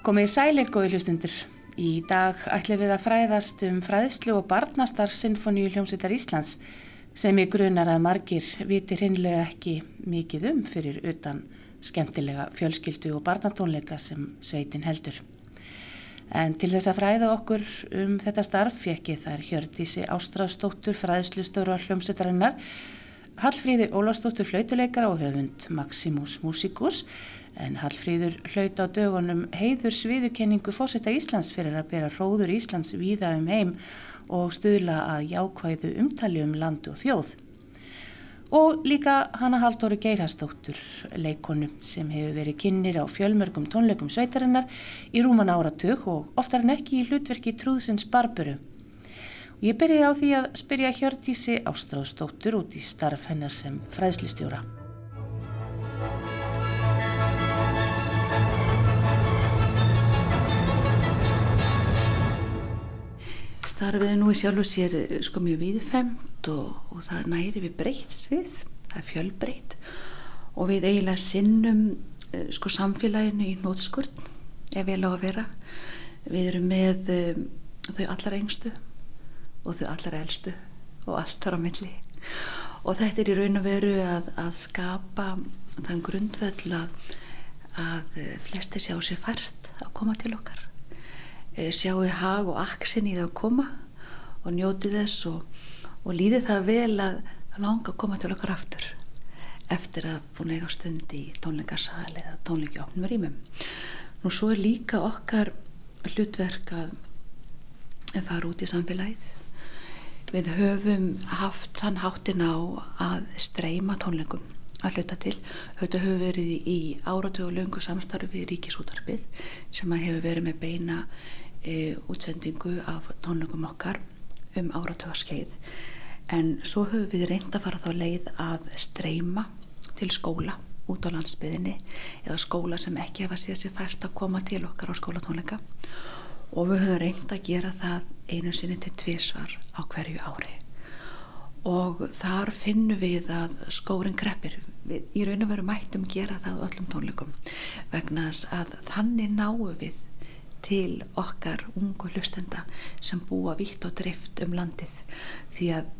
Komið í sælir góði hlustundur. Í dag ætlum við að fræðast um fræðslu og barnastar Sinfoníu hljómsveitar Íslands sem ég grunar að margir vitir hinnlega ekki mikið um fyrir utan skemmtilega fjölskyldu og barnatónleika sem sveitin heldur. En til þess að fræða okkur um þetta starf fekk ég þær Hjördísi Ástráðsdóttur fræðslustöru á hljómsveitarinnar Hallfríði Ólástóttur flautuleikara og höfund Maximus Musicus en Hallfríður hlaut á dögunum heiður sviðukenningu fósetta Íslands fyrir að bera hróður Íslands víða um heim og stuðla að jákvæðu umtali um land og þjóð. Og líka Hanna Halldóru Geirhastóttur, leikonu sem hefur verið kynir á fjölmörgum tónleikum sveitarinnar í rúman áratug og oftar en ekki í hlutverki trúðsins barburu. Ég byrjaði á því að spyrja Hjördísi Ástráðsdóttur út í starf hennar sem fræðslistjóra. Starfið nú í sjálf og sér sko mjög viðfemt og, og það næri við breytt svið, það er fjölbreytt og við eiginlega sinnum eh, sko samfélaginu í nótskurn ef vel á að vera. Við erum með um, þau allar engstu og þau allra elstu og allt þar á milli. Og þetta er í raun og veru að, að skapa þann grundvöld að, að flesti sjá sér fært að koma til okkar. E, sjáu hag og aksin í það að koma og njóti þess og, og líði það vel að langa að koma til okkar aftur eftir að búin eiga stund í tónleikarsal eða tónleikjóknum rýmum. Nú svo er líka okkar hlutverk að fara út í samfélagið Við höfum haft þann háttin á að streyma tónleikum að hluta til. Þetta höfum verið í áratu og löngu samstarfi við Ríkisútarpið sem hefur verið með beina e, útsendingu af tónleikum okkar um áratu og skeið. En svo höfum við reynd að fara þá leið að streyma til skóla út á landsbyðinni eða skóla sem ekki hefa séð sér fært að koma til okkar á skólatónleika og við höfum reynd að gera það einu sinni til tvísvar á hverju ári. Og þar finnum við að skórin greppir við í raun og veru mættum gera það öllum tónleikum vegna þess að þannig náum við til okkar ungu hlustenda sem búa vitt og drift um landið. Því að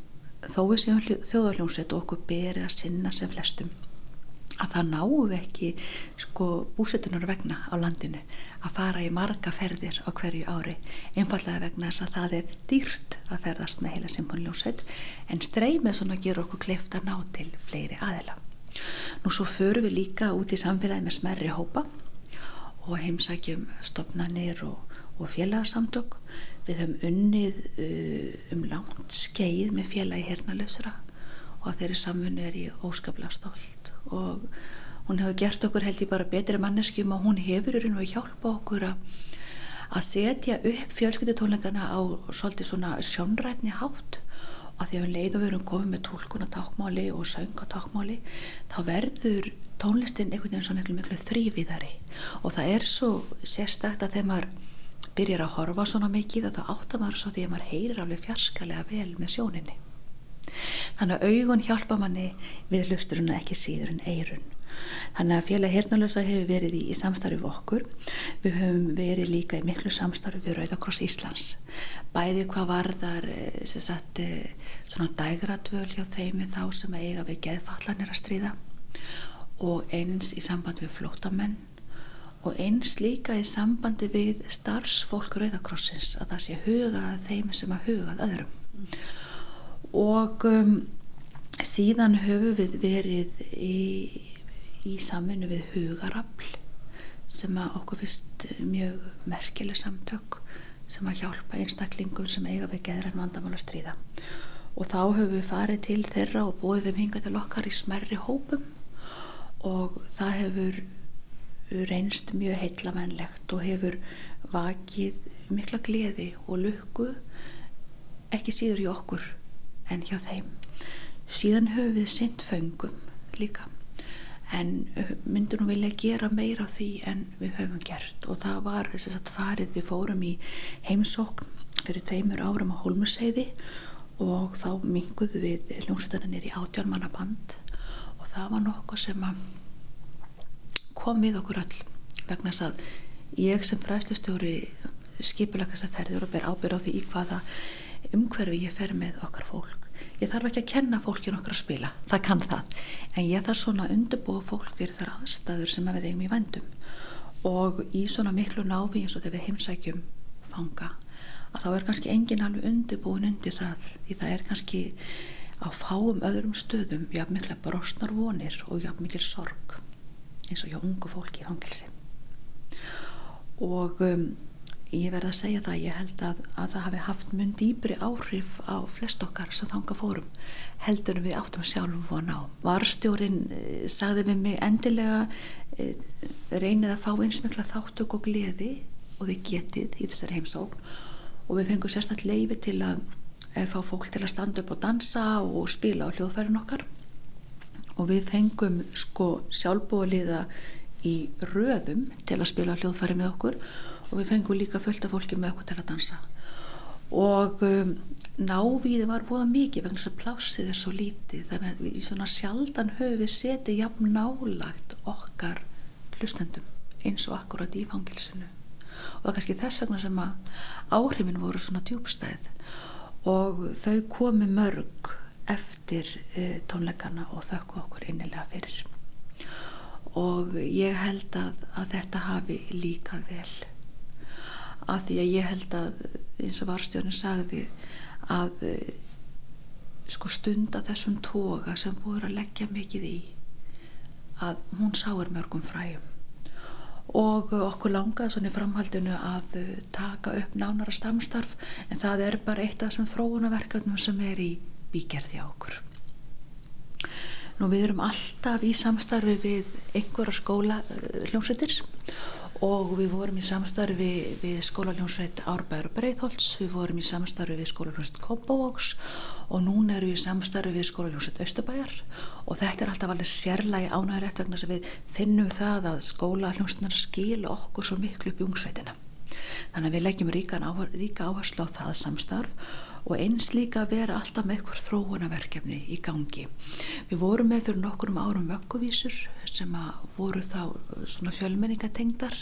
þó við séum þjóðarljónsveit okkur beri að sinna sem flestum að það við ekki sko búsettunar vegna á landinu að fara í marga ferðir á hverju ári einfallega vegna þess að það er dýrt að ferðast með heila symfónljósveit en streymið svona gerur okkur kleift að ná til fleiri aðila. Nú svo förum við líka út í samfélagi með smerri hópa og heimsækjum stopnarnir og, og félagsamtök. Við höfum unnið uh, um langt skeið með félagi hernalösra og þeirri samfunni er ég óskaplega stolt og hún hefur gert okkur held ég bara betri manneskjum og hún hefur í raun og hjálpa okkur að setja upp fjölskyldutónleikana á svolítið svona sjónrætni hátt. Og því að við leiðum við erum komið með tólkuna tákmáli og sönga tákmáli þá verður tónlistin einhvern veginn svo miklu miklu þrýviðari og það er svo sérstakt að þegar maður byrjar að horfa svona mikið að þá áttar maður svo því að maður heyrir alveg fjarskalega vel með sjóninni Þannig að augun hjálpa manni við hlusturinn ekki síður en eirun. Þannig að félag hernalösa hefur verið í, í samstarfi við okkur. Við höfum verið líka í miklu samstarfi við Rauðakross Íslands. Bæði hvað varðar eh, sagt, eh, svona dægratvöl hjá þeim þá sem eiga við geðfallanir að stríða og eins í sambandi við flótamenn og eins líka í sambandi við starfsfólk Rauðakrossins að það sé hugað þeim sem að hugað öðrum. Og um, síðan höfum við verið í, í saminu við hugarafl sem að okkur fyrst mjög merkileg samtök sem að hjálpa einstaklingum sem eiga við geðran vandamál að stríða. Og þá höfum við farið til þeirra og þeim hinga til okkar í smerri hópum. Og það hefur reynst mjög heillavænlegt og hefur vakið mikla gleði og lukku ekki síður í okkur en hjá þeim. Síðan höfum við synd föngum líka en myndur nú vilja gera meira á því en við höfum gert og það var þess að farið við fórum í heimsókn fyrir tveimur árum á Holmuseiði og þá minguðu við ljónsutannir í átjármannaband og það var nokkuð sem kom við okkur öll vegna þess að ég sem fræðslustjóri skipulega þess að ferður og ber ábyrð á því í hvaða umhverfi ég fer með okkar fólk. Ég þarf ekki að kenna fólkin okkar að spila, það kann það, en ég þarf svona að undirbúa fólk fyrir þar aðstæður sem við eigum í vendum og í svona miklu náfi eins og þegar við heimsækjum fanga að þá er kannski engin alveg undirbúin undir það því það er kannski á fáum öðrum stöðum jafn mikla brostnar vonir og jafn mikil sorg eins og hjá ungu fólki í fangilsi og um, ég verða að segja það ég held að, að það hafi haft mun dýbri áhrif á flest okkar sem þanga fórum heldur við áttum sjálf von á. Varstjórin eh, sagði við mig endilega eh, reynið að fá einsmikla þáttök og gleði og þið getið í þessari heimsókn. Og við fengum sérstaklega leifi til að eh, fá fólk til að standa upp og dansa og spila á hljóðfærin okkar. Og við fengum sko sjálfbóliða í röðum til að spila á hljóðfæri með okkur og við fengum líka fullt af fólki með okkur til að dansa. Og um, návíði var voða mikið vegna þess að plásið er svo lítið. Þannig að við svona sjaldan höfum við setið jafn nálagt okkar hlustendum eins og akkurat í fangilsinu og það er kannski þess vegna sem að áhrifin voru svona djúbstæð og þau komi mörg eftir e, tónleikana og þökku okkur innilega fyrir. Og ég held að, að þetta hafi líka vel að því að ég held að eins og varstjónin sagði að e, sko stund að þessum toga sem voru að leggja mikið í að hún sáur mörgum fræjum og okkur langaði svona í framhaldinu að taka upp nánara stamstarf en það er bara eitt af þessum þróunaverkefnum sem er í bígerði á okkur. Nú við erum alltaf í samstarfi við einhverja skóla hljómsveitir og við vorum í samstarfi við skólaljónsveit Árbæður Breitholtz, við vorum í samstarfi við skólaljónsveit Kópavóks og núna erum við í samstarfi við skólaljónsveit Östubæjar og þetta er alltaf alveg sérlægi ánægurett vegna sem við finnum það að skólaljónsveitina skil okkur svo miklu upp í ungsveitina. Þannig að við leggjum ríka áherslu á það samstarf og eins líka að vera alltaf með eitthvað þróunaverkefni í gangi. Við vorum með fyrir nokkur um árum vögguvísur sem voru þá svona fjölmenningatengdar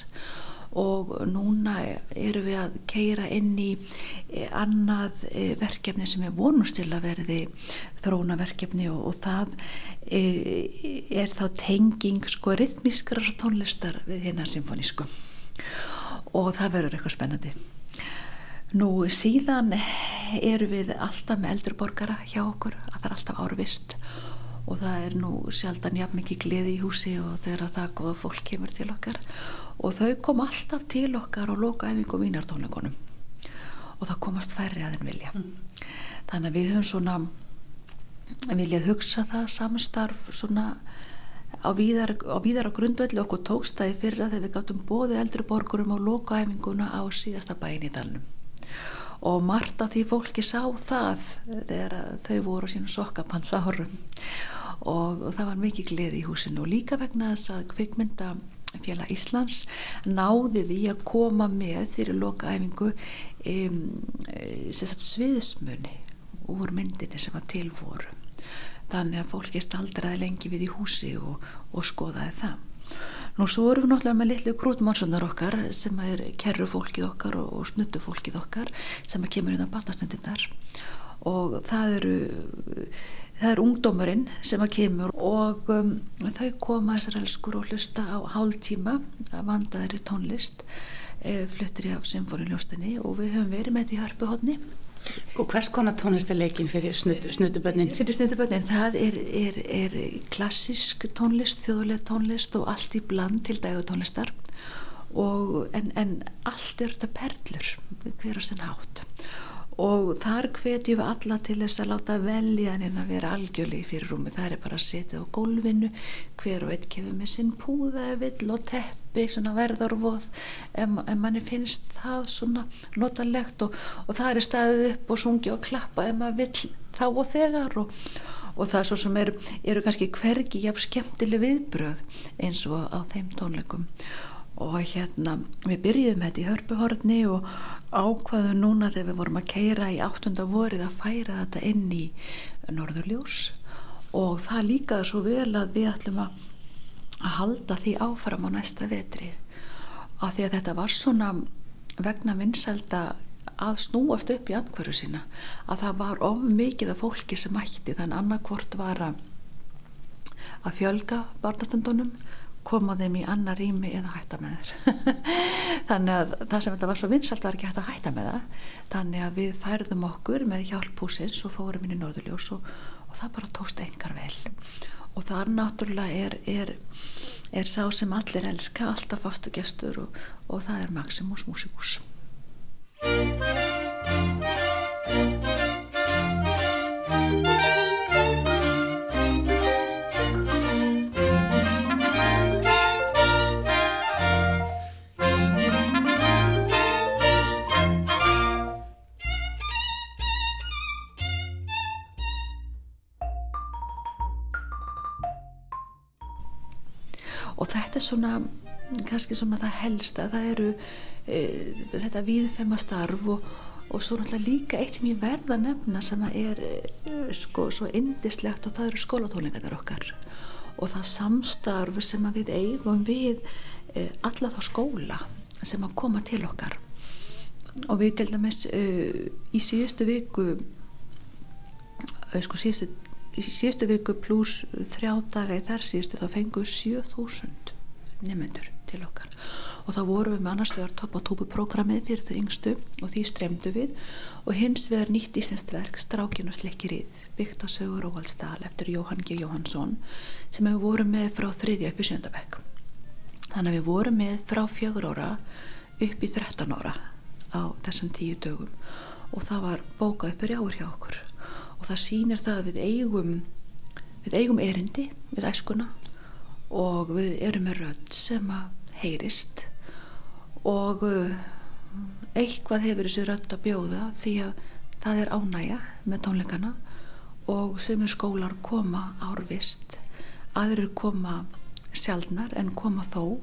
og núna eru við að keira inn í eh, annað eh, verkefni sem er vonust til að verði þróunaverkefni og, og það eh, er þá tenging sko rithmískrar tónlistar við hinnar symfonísku og það verður eitthvað spennandi. Nú síðan eru við alltaf með eldurborgara hjá okkur að það er alltaf árvist og það er nú sjaldan jafn mikið gleði í húsi og þegar það góða fólk kemur til okkar og þau kom alltaf til okkar og loka efingum vínartónleikonum og það komast færri að þeim vilja. Mm. Þannig að við höfum svona viljað hugsa það samstarf svona á víðar, á víðar á grundvelli okkur tókstæði fyrra þegar við gáttum bóði eldurborgurum og loka efinguna á síðasta bæin í dalnum. Og margt af því fólki sá það þegar þau voru sína sokkapansárum og, og það var mikið gleði í húsinu. Og líka vegna þess að kvikmynda Fjalla Íslands náði því að koma með fyrir lokaæfingu um, sviðismunni úr myndinni sem var tilvoru þannig að fólki staldraði lengi við í húsi og, og skoðaði það. Nú svo erum við náttúrulega með litlu grútmónsunar okkar sem er kerrufólkið okkar og, og snuttufólkið okkar sem er kemur innan bandastundinnar og það eru það er ungdómurinn sem að kemur og um, þau koma þessar elskur og hlusta á hálf tíma að vandaðri tónlist e, fluttir í af symfóniljóstinni og við höfum verið með þetta í hörpuhotni Og hvers konar tónlist er leikin fyrir snutubönnin? Fyrir snutubönnin, það er, er, er klassisk tónlist, þjóðuleg tónlist og allt í bland til dægutónlistar en, en allt er þetta perlur hver á sinn hátt og þar hvetjum við alla til þess að láta velja en að vera algjörlega í fyrir rúmi það er bara að setja á gólfinu hver og einn kefur með sinn púða vill og teppi, svona verðarvoð. En, en manni finnst það svona notalegt og, og það er staðið upp og sungi og klappa en maður vill þá og þegar og, og það svo sem er, eru kannski hvergi jafn skemmtileg viðbröð eins og á þeim tónleikum og hérna við byrjuðum þetta í hörpuhorni og ákvaðum núna þegar við vorum að keira í áttunda vorið að færa þetta inn í Norðurljós. Og það líkaði svo vel að við ætlum að halda því áfram á næsta vetri. Af því að þetta var svona vegna vinsælda að snúast upp í andhverju sína að það var of mikið af fólki sem mætti. Þannig annarkvort var að fjölga barnastundunum koma þeim í annar rými eða hætta með þeir þannig að það sem þetta var svo vinsalt var ekki hægt að hætta með það. Þannig að við færðum okkur með hjálpúsins og fórum inn í Norðurljós og, og það bara tókst engar vel. Og þar náttúrulega er, er, er sá sem allir elska alltaf fastu gestur og, og það er Maximus Musicus svona kannski svona það helsta það eru e, þetta viðfema starf og, og svo náttúrulega líka eitt sem ég verða að nefna sem er e, sko svo indislegt og það eru skólatólingarnir okkar. Og það samstarf sem við eigum við e, alla þá skóla sem að koma til okkar. Og við til dæmis e, í síðustu viku sko síðustu í síðustu viku pluss þrjá daga í þær síðustu þá fengu 7000 nefnendur til okkar. Og þá vorum við með annars vegar topp á tópuprógramið fyrir þau yngstu og því stremdu við. Og hins vegar nýtt íslenskt verk Strákin og slekkirið byggt á sögur og valstal eftir Jóhann G. Jóhannsson sem við vorum með frá þriðja upp í sjöndabæk þannig að við vorum með frá fjögur ára upp í 13 ára á þessum tíu dögum. Og það var bókað uppur í ár hjá okkur. Og það sýnir það að við eigum við eigum erindi við æskuna og við erum með rödd sem að heyrist. Og uh, eitthvað hefur þessi rödd að bjóða því að það er ánægja með tónleikana. Og sömur skólar koma árvist aðrir koma sjálfnar en koma þó.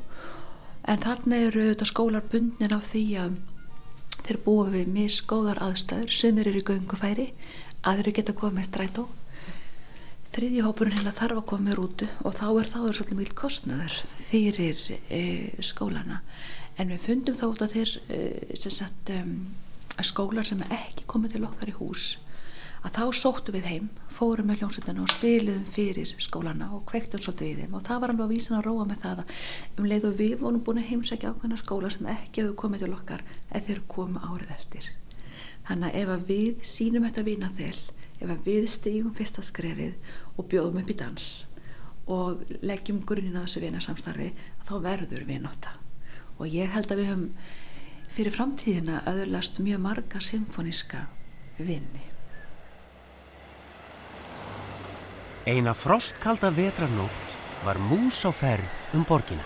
En þarna eru þetta skólar bundin af því að þeir búa við misgóðar aðstæður. Sömur eru í göngufæri aðri geta komið strætó þriðji hópurinn heila þarf að koma með rútu og þá er þá er svolítið mjög kostnaður fyrir e, skólana. En við fundum þá út að þeir e, sem sagt um, skólar sem ekki komið til okkar í hús að þá sóttu við heim fórum með hljómsveitinu og spiliðum fyrir skólana og kvektum svolítið í þeim. Og það var alveg að vísa að róa með það að um leið og við vorum búin að heimsækja ákveðna skóla sem ekki hefur komið til okkar eða þeir komu árið eftir. Þannig að ef að við sínum þetta vinaþel, ef að við stígum fyrsta skrefið og bjóðum upp í dans og leggjum grunin að þessu vinarsamstarfi, þá verður við nota. Og ég held að við höfum fyrir framtíðina öðurlast mjög marga symfóniska vinni. Eina frostkalda vetrarnótt var mús á ferð um borgina.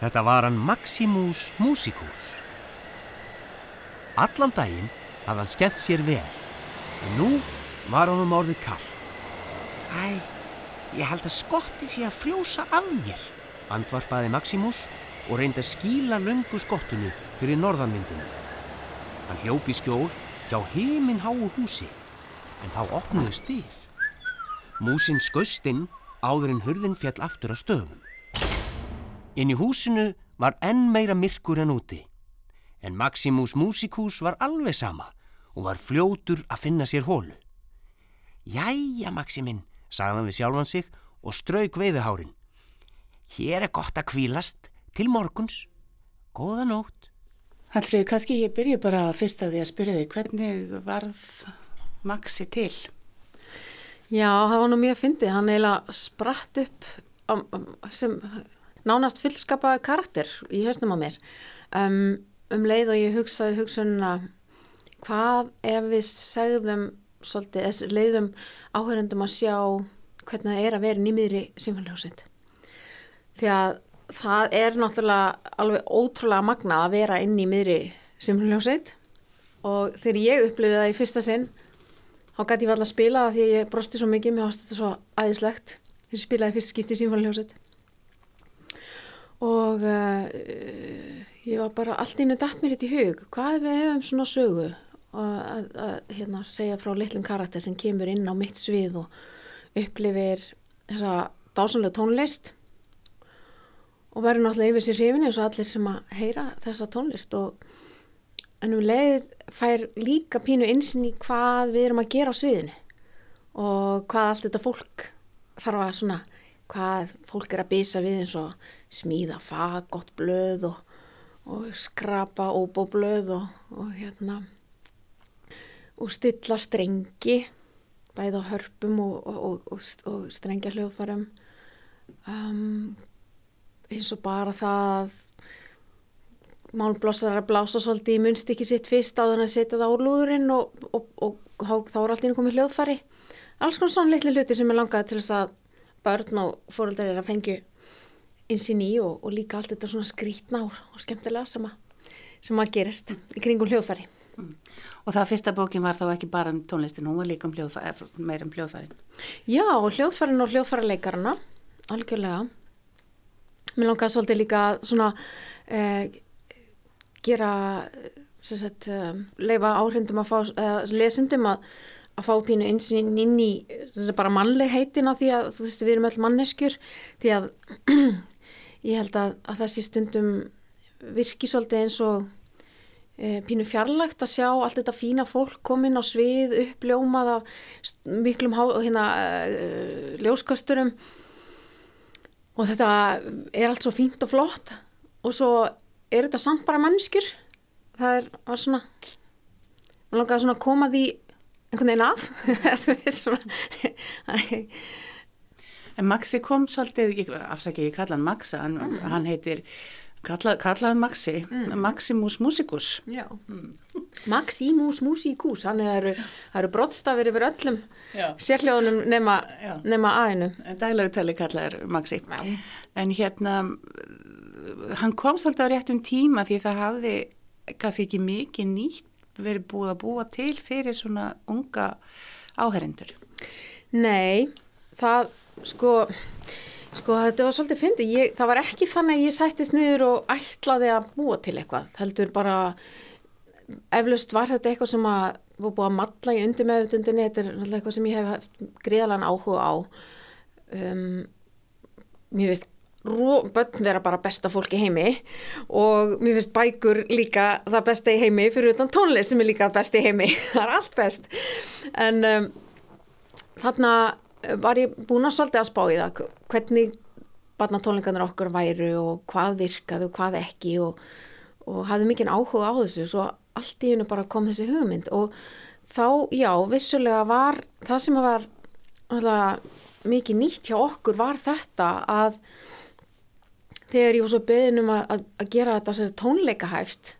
Þetta var hann Maximus Musicus. Allan daginn hafði hann skemmt sér vel, en nú var hann um orðið kall. Æ, ég held að skotti sé að frjósa af mér, andvarpaði Maximus og reyndi að skíla lungu skottinu fyrir norðanmyndinu. Hann hljópi skjól hjá heiminn háu húsi, en þá opnuðu styr. Músin skust inn áður en hurðin fjall aftur að stöðum. Inn í húsinu var enn meira myrkur en úti, en Maximus Musicus var alveg sama og var fljótur að finna sér hólu. Jæja, Maximinn, sagði hann við sjálfan sig og strauk veiðuhárin. Hér er gott að kvílast til morguns. Góða nótt. Hallfrið, kannski ég byrju bara fyrst að því að spyrja þig, hvernig varð Maxi til? Já, það var nú mjög fyndið. Hann eiginlega spratt upp sem nánast fyllskapaði karakter í hausnum á mér. Um, um leið og ég hugsaði hugsunna hvað ef við segðum svolítið, leiðum áhörendum að sjá hvernig það er að vera nýmiðri simfélagsind. Því að það er náttúrulega alveg ótrúlega magna að vera inn í miðri simfélagsind og þegar ég upplifið það í fyrsta sinn þá gæti ég alltaf að spila það því að ég brosti svo mikið, mér ást þetta svo aðeinslegt þegar ég spilaði fyrst skipti í simfélagsind og uh, ég var bara allt inn og dætt mér hitt í hug hvað við hefum svona sögu að, að hérna, segja frá litlum karakter sem kemur inn á mitt svið og upplifir þessa dásanlega tónlist og verður náttúrulega yfir sér hrifin eins og allir sem að heyra þessa tónlist og en um leið fær líka pínu einsinn í hvað við erum að gera á sviðinu og hvað allt þetta fólk þarf að svona, hvað fólk er að bisa við eins og smíða fagott blöð og, og skrapa óbóblöð og, og hérna og stilla strengi bæði á hörpum og, og strengja hljóðfarum um, eins og bara það málblossar að blása svolítið í munstykki sitt fyrst á þannig að setja það á lúðurinn og, og, og, og þá er allt inn komið hljóðfari alls konar svona litli hluti sem er langað til þess að börn og fóröldar er að fengju einsinn í og líka allt þetta svona skrítna og skemmtilega sem að, sem að gerist í kringum hljóðfari mm. Og það fyrsta bókin var þá ekki bara um tónlistin, hún var líka um hljóðfari, meir um hljóðfarin Já, hljóðfarin og hljóðfarileikarna algjörlega. Mér langaði svolítið líka svona eh, gera sagt, eh, leifa áhrindum að fá eh, lesendum að, að fá pínu einsinn inn í bara mannleg heitina því að þú veist við erum öll manneskjur. Því að ég held að, að þessi stundum virki svolítið eins og pínu fjarlægt að sjá allt þetta fína fólk komin á svið uppljómað af miklum hérna, e, ljóskasturum og þetta er allt svo fínt og flott. Og svo er þetta samt bara mannskjur það er, var svona maður langaði svona að koma því einhvern veginn að. Þú veist svona En Maxi kom svolítið, afsaki ég kalla hann Maxa, hann, mm. hann heitir kalla, kallaði Maxi mm. Maximus Musicus mm. Maximus Musicus hann er, eru brottstafir yfir öllum sérhljóðunum nema, nema aðinu. Dælaugtali kallaður Maxi Já. en hérna hann kom svolítið á réttum tíma því það hafði kannski ekki mikið nýtt verið búið að búa til fyrir svona unga áherendur. Nei, það sko, sko þetta var svolítið fyndið, það var ekki þannig að ég sættist niður og ætlaði að búa til eitthvað, heldur bara eflaust var þetta eitthvað sem að var búið að matla í undir meðutundinni, þetta er eitthvað sem ég hef gríðalega áhuga á. Um, mér veist bönn vera bara besta fólk í heimi og mér finnst bækur líka það besta í heimi fyrir utan tónlist sem er líka besta í heimi, það er allt best. En um, þarna var ég búin að svolítið að spá í það? Hvernig barnatónlingarnir okkur væru og hvað virkaðu og hvað ekki og, og hafði mikinn áhuga á þessu. Svo allt í hennu bara kom þessi hugmynd og þá, já, vissulega var það sem var mikið nýtt hjá okkur var þetta að þegar ég var svo beðin um að, að gera þetta sér, tónleika hæft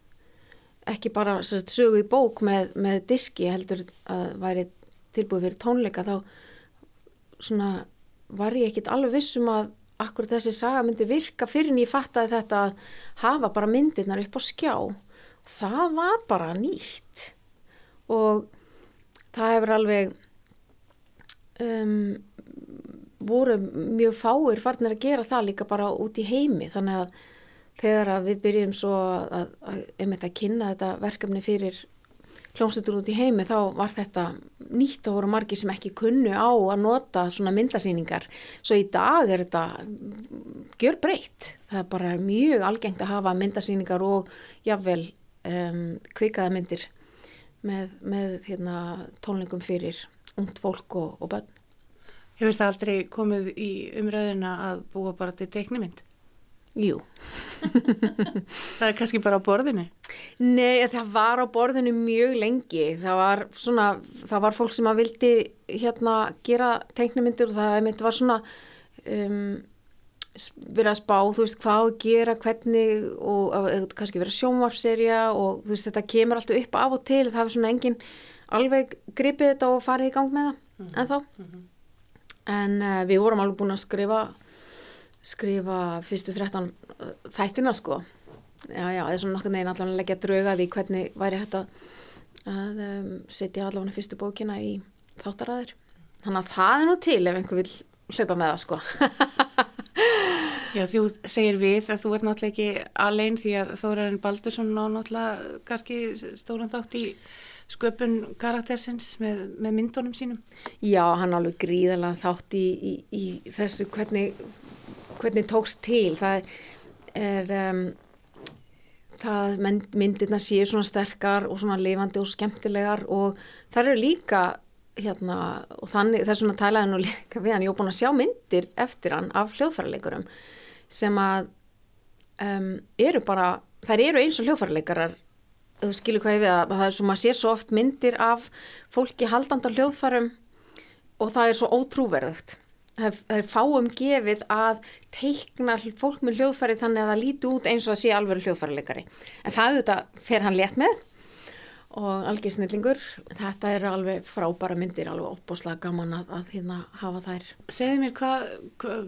ekki bara sér, sögu í bók með, með diski heldur að væri tilbúið fyrir tónleika þá svona var ég ekkit alveg vissum að akkur þessi saga myndi virka fyrir en ég fattaði þetta að hafa bara myndirnar upp á skjá. Það var bara nýtt. Og það hefur alveg um voru mjög fáir farnir að gera það líka bara út í heimi. Þannig að þegar að við byrjum svo að, að, að, að kynna þetta verkefni fyrir hljómsveitur út í heimi þá var þetta nýtt og voru margi sem ekki kunnu á að nota svona myndasýningar. Svo í dag er þetta gjör breytt það er bara mjög algengt að hafa myndasýningar og jáfnvel um, kvikaða myndir með, með hérna, tónlingum fyrir ungt fólk og, og börn. Hefur það aldrei komið í umræðina að búa bara til teiknimynd? Jú. það er kannski bara á borðinu? Nei, það var á borðinu mjög lengi. Það var, svona, það var fólk sem að vildi hérna gera teiknimyndir og það var svona um, verið að spá, þú veist, hvað að gera, hvernig og að, kannski vera sjónvarpserja og þú veist, þetta kemur alltaf upp af og til. Það hefur svona enginn alveg gripið þetta og farið í gang með það mm -hmm. en þá. Mm -hmm en uh, við vorum alveg búin að skrifa skrifa fyrstu 13 uh, þættina sko. Já já, er svona nokkur neginn allavega að leggja draugaði hvernig væri þetta að um, setja allavega fyrstu bókina í þáttaræðir þannig að það er nú til ef einhver vil hlaupa með það sko. Já, þú segir við að þú ert náttúrulega ekki alveg því að Þórarinn Baldursson ná náttúrulega kannski stóran þátt í sköpun karaktersins með, með myndunum sínum? Já, hann alveg gríðalega þátt í, í, í þessu hvernig, hvernig tókst til. Það er, er um, það myndirna séu svona sterkar og svona lifandi og skemmtilegar og það eru líka hérna og þannig þess vegna talaði nú líka við hann, ég hef búin að sjá myndir eftir hann af hljóðfæraleikurum sem að um, eru bara, þær eru eins og hljóðfæraleikarar. Þú skilur hvað ég við að það er svo, maður sér svo oft myndir af fólki haldandar hljóðfærum og það er svo ótrúverðugt það er fáum gefið að teikna fólk með hljóðfæri þannig að það líti út eins og að sé alveg hljóðfærileikari. En það auðvitað fer hann létt með og algjör snillingur. Þetta er alveg frábæra myndir, alveg opboslega gaman að, að hérna hafa þær. Segði mér hvað, hva,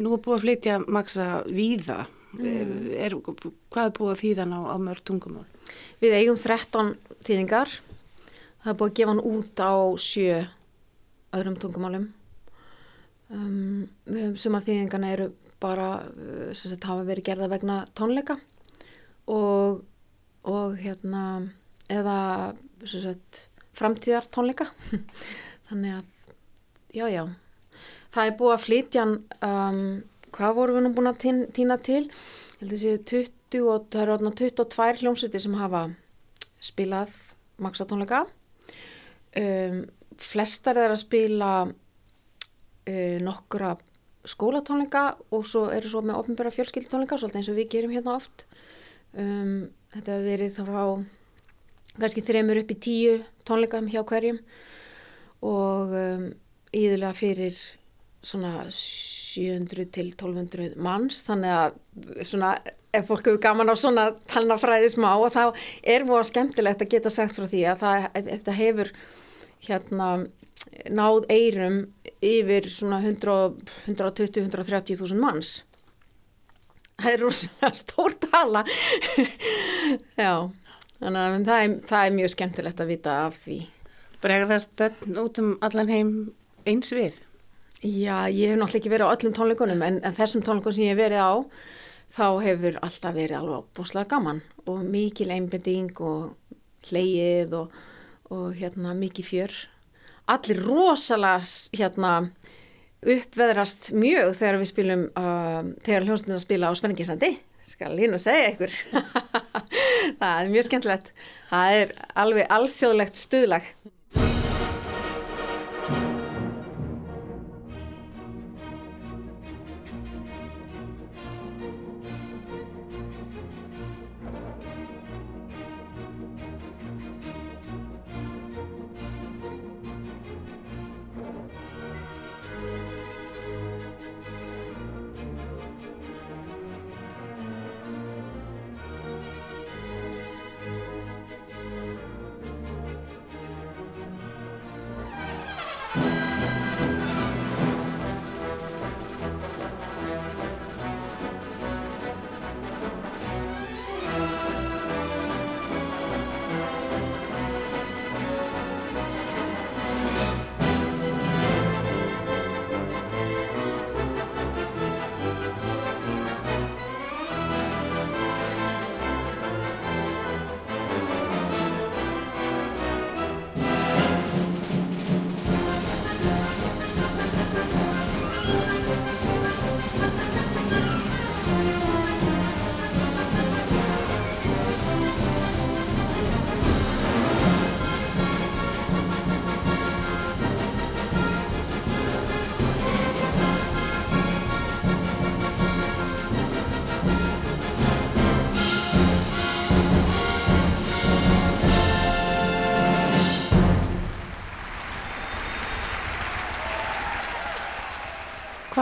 nú er búið að flytja maksa víða. Mm. Er, hvað er búið að þýðan á, á mörg tungumál? Við eigum 13 þýðingar. Það er búið að gefa hann út á sjö öðrum tungumálum Um, suma þýðingarna eru bara uh, sem hafa verið gerða vegna tónleika og, og hérna eða sagt, framtíðar tónleika þannig að já já. Það er búið að flytja um, hvað voru við nú búin að týna til? Ég held að séu 20 og það eru 22 hljómsviti sem hafa spilað maksatónleika um, flestar er að spila uh, nokkura skólatónleika og svo eru svo með ofnbæra fjölskyldutónleika svolítið eins og við gerum hérna oft. Um, þetta hefur verið þá kannski þreymur upp í tíu tónleikam hjá hverjum og um, íðulega fyrir svona 700 til 1200 manns. Þannig að svona ef fólk hefur gaman á svona talnafræði smá og þá er mjög skemmtilegt að geta sagt frá því að það, þetta hefur hérna náð eirum yfir svona 120-130 þúsund manns. Það er rosalega stór tala. Já, þannig að það er, það er mjög skemmtilegt að vita af því. Bregðast bönn út um allan heim eins við? Já, ég hef náttúrulega ekki verið á öllum tónleikunum en, en þessum tónleikunum sem ég hef verið á þá hefur alltaf verið alveg búslega gaman og mikil einbending og hleyið og, og hérna mikið fjör allir rosalega hérna uppveðrast mjög þegar við spilum uh, þegar hljómsnir að spila á Spenninginsandi skal ég nú segja ykkur. Það er mjög skemmtilegt. Það er alveg alþjóðlegt stuðlag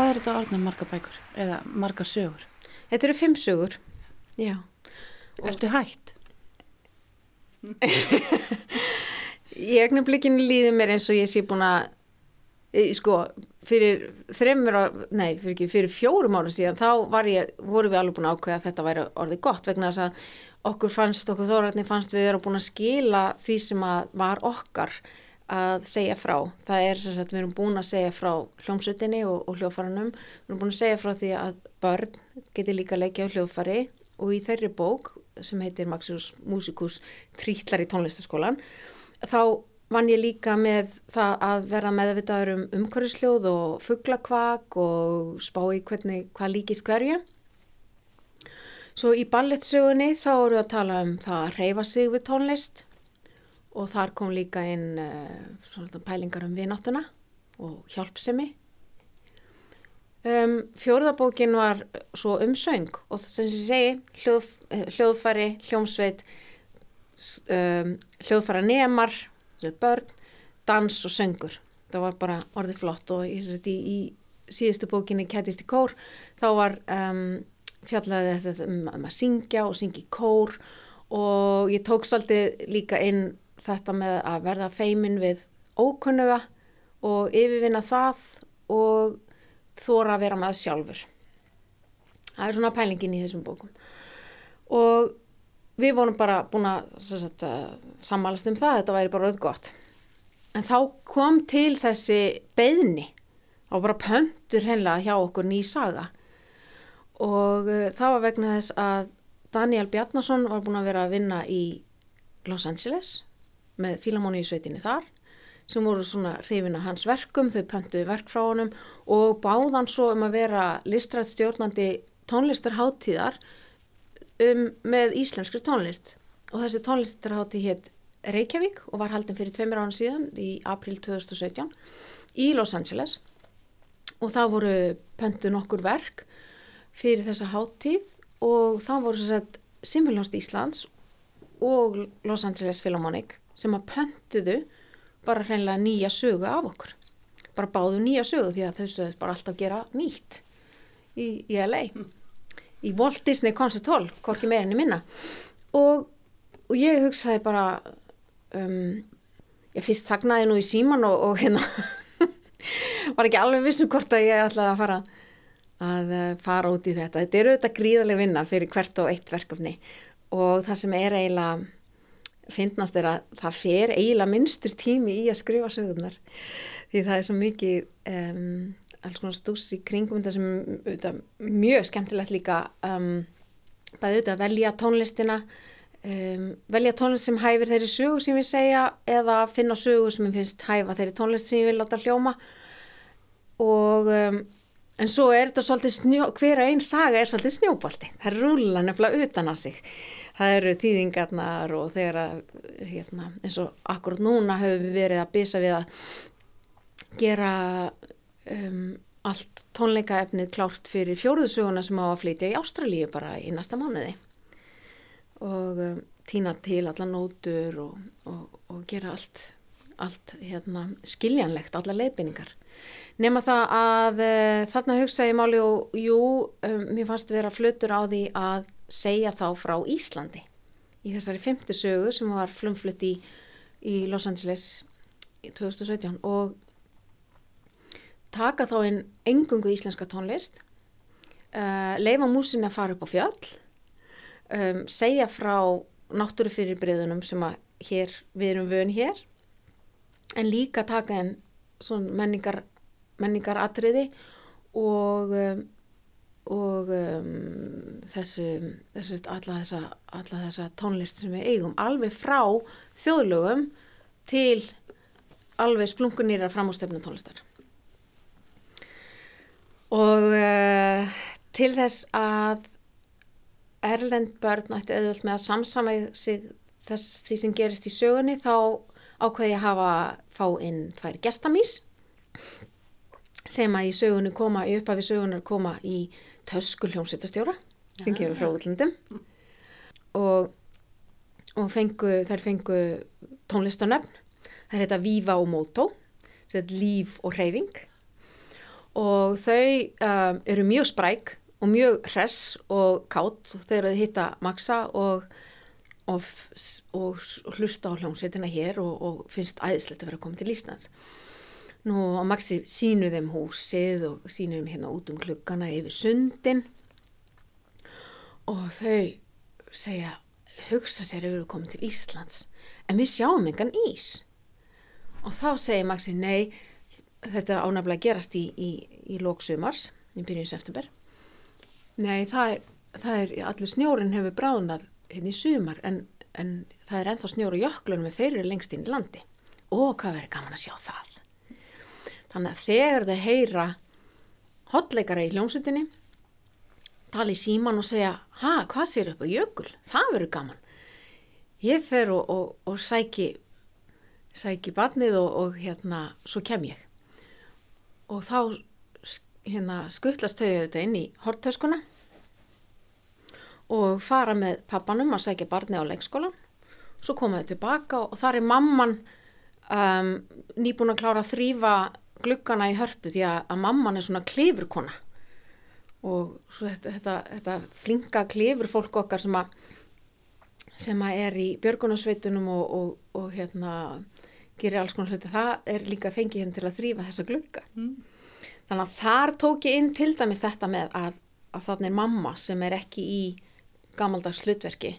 Hvað er þetta orðnum marga bækur eða marga sögur? Þetta eru fimm sögur, já. Ertu hægt? Í ögnablikinu líður mér eins og ég sé búin að, sko, fyrir þreymur, nei, fyrir, ekki, fyrir fjórum ára síðan þá ég, voru við alveg búin að ákveða að þetta væri orðið gott vegna þess að okkur fannst, okkur þóratni fannst við vera búin að skila því sem var okkar að segja frá. Það er sem sagt, við erum búin að segja frá hljómsutinni og, og hljóðfaranum. Við erum búin að segja frá því að börn geti líka leikja á hljóðfari og í þeirri bók sem heitir Maximus Musicus Trítlar í tónlistaskólan þá vann ég líka með það að vera meðvitaður um umhverjusljóð og fugglakvak og spá í hvernig hvað líkist hverju Svo í ballettsögunni þá eru að tala um það að reyfa sig við tónlist og þar kom líka inn uh, pælingar um vináttuna og hjálpsemi. Um, Fjóruðabókin var svo um söng og sem ég segi hljóð, hljóðfæri, hljómsveit, um, hljóðfæra nemar, börn, dans og söngur. Það var bara orðið flott og í, í, í síðustu bókinni Kætist í kór þá var um, fjallaði þetta um, að syngja og syngja í kór og ég tók svolítið líka inn þetta með að verða feimin við ókunnuga og yfirvinna það og þóra að vera með sjálfur. Það er svona pælingin í þessum bókum. Og við vorum bara búin að sagt, sammálast um það, þetta væri bara auðgótt. En þá kom til þessi beðni og bara pöntur hennilega hjá okkur ný saga. Og uh, það var vegna þess að Daniel Bjarnason var búin að vera að vinna í Los Angeles með Fílamóni í sveitinni þar sem voru svona hrifin að hans verkum, þau pöntuði verk frá honum og báðan svo um að vera listrætt stjórnandi tónlistarháttíðar um, með íslenskri tónlist. Og þessi tónlistarháttíð hétt Reykjavík og var haldin fyrir tveimur án síðan í april 2017 í Los Angeles. Og það voru pöntu nokkur verk fyrir þessa háttíð og það voru svo sett Simuljónst Íslands og Los Angeles Philharmonic sem að pöntuðu bara hreinlega nýja sögu af okkur. Bara báðu nýja sögu því að þau sögðu bara alltaf gera nýtt í, í LA í Walt Disney Concert Hall, hvorki meirinni minna. Og, og ég hugsaði bara um, ég fyrst þagnaði nú í síman og, og hérna var ekki alveg vissum hvort að ég ætlaði að fara að eh, fara út í þetta. Þetta eru auðvitað gríðarlega vinna fyrir hvert og eitt verkefni. Og það sem er eiginlega finnast er að það fer eiginlega minnstur tími í að skrifa sögurnar. Því það er svo mikið um, alls konar stús í kringum þetta sem auðvitað, mjög skemmtilegt líka um, bæði auðvitað að velja tónlistina um, velja tónlist sem hæfir þeirri sögu sem ég segja eða finna sögu sem ég finnst hæfa þeirri tónlist sem ég vil láta hljóma. Og en svo er þetta svolítið snjó, hver einn saga er svolítið snjóbalti það rúla nefnilega utan á sig það eru þýðingarnar og þegar að, hérna, eins og akkurat núna höfum við verið að bisa við að gera um, allt tónleikaefnið klárt fyrir fjóruðsuguna sem á að flytja í Ástralíu bara í næsta mánuði og um, týna til alla nótur og, og, og gera allt, allt hérna, skiljanlegt, alla leifinningar. Nefna það að uh, þarna hugsa ég máli og jú, um, mér fannst vera flutur á því að segja þá frá Íslandi. Í þessari femti sögu sem var flumflutt í, í Los Angeles í 2017 og taka þá einn engungu íslenska tónlist uh, leifa músin að fara upp á fjöll um, segja frá náttúrufyrirbreyðunum sem að hér, við erum vön hér en líka taka einn menningar, menningar atriði og um, og um, þessu, þessu alla, þessa, alla þessa tónlist sem við eigum alveg frá þjóðlögum til alveg splungunýra framástöfnum tónlistar. Og uh, til þess að Erlend börn ætti auðvöld með að samsama sig þess því sem gerist í sögunni þá ákveði að hafa fá inn tvær gestamís sem að í sögunni koma, í upphafi sögunar koma í tösku hljómsveitastjóra sem kemur frá útlundum og, og fengu, þær fengu tónlistanöfn þær heita Viva og Moto líf og reyfing og þau um, eru mjög spræk og mjög hress og kátt þau hitta Maxa og, og, og hlusta á hljómsveitina hér og finnst æðislegt að vera komið til Íslands Nú á Maxi sínu þeim húsið og sínu þeim hérna út um klukkana yfir sundin og þau segja, hugsa sér að við erum komið til Íslands en við sjáum engan ís. Og þá segir Maxi, nei, þetta ánafnilega gerast í, í, í lóksumars, í byrjun september. Nei, það er, það er, allir snjórin hefur bránað hérna í sumar en, en það er enþá snjóru jöklunum en þeir eru lengst inn í landi. Og hvað verður gaman að sjá það? Þannig að þegar þau heyra hotleikara í hljómsutinni tala í síman og segja, ha, hvað sér upp á jökul? Það verður gaman. Ég fer og, og, og sæki, sæki barnið og, og hérna, svo kem ég. Og þá hérna, skuttlast þau auðvitað inn í hortöskuna og fara með pappanum að sækja barnið á leikskólan. Svo komaðu tilbaka og þar er mamman um, nýbúin að klára að þrýfa gluggana í hörpu því að, að mamman er svona klifurkona. Og þetta, þetta, þetta flinka klifur fólk okkar sem að sem að er í björgunarsveitunum og, og, og hérna gerir alls konar hluti, það er líka fengið henn til að þrýfa þessa glugga. Mm. þannig að þar tók ég inn til dæmis þetta með að, að þannig er mamma sem er ekki í gamaldags hlutverki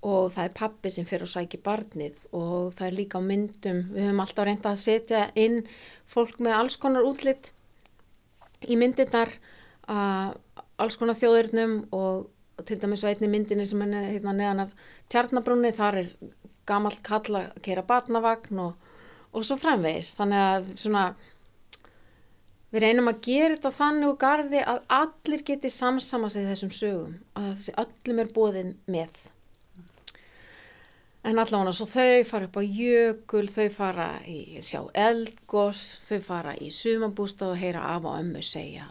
og það er pappi sem fyrir að sækja barnið og það er líka á myndum, við höfum alltaf reynda að setja inn fólk með alls konar útlitt í myndirnar alls konar þjóðurnum og til dæmis veitni myndinni sem er hérna neðan af tjarnabrúni, þar er gamalt kalla að kera barnavagn og, og svo framvegis, þannig að svona við reynum að gera þetta þannig og gardi að allir geti samsama sig þessum sögum, að þessi öllum er bóðin með En allavega svo þau fara upp á jökul, þau fara í sjá eldgós, þau fara í sumabústað og heyra af og ömmu segja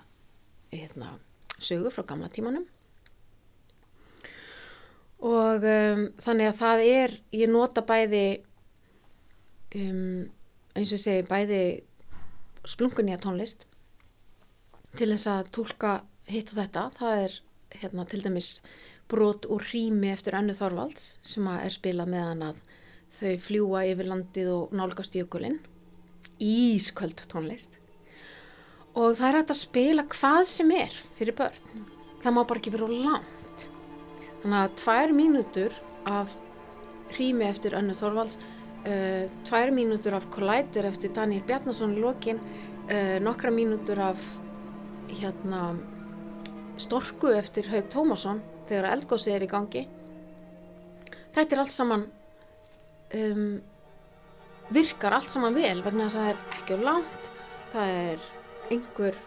hérna, sögu frá gamla tímanum. Og um, þannig að það er, ég nota bæði, um, eins og segi, bæði splungunni að tónlist til þess að tólka hitt og þetta. Það er hérna, til dæmis brot úr rými eftir Annu Þorvalds sem er spilað meðan að þau fljúa yfir landið og nálgast jökulinn. Ísköld tónlist. Og það er hægt að spila hvað sem er fyrir börn. Það má bara ekki vera langt. Þannig að tvær mínútur af rými eftir Annu Þorvalds uh, tvær mínútur af Collider eftir Daniel Bjarnason í lokin uh, nokkra mínútur af hérna Storku eftir Haug Tómasson þegar eldgósið er í gangi. Þetta er allt saman um, virkar allt saman vel vegna þess að það er ekki á langt það er einhver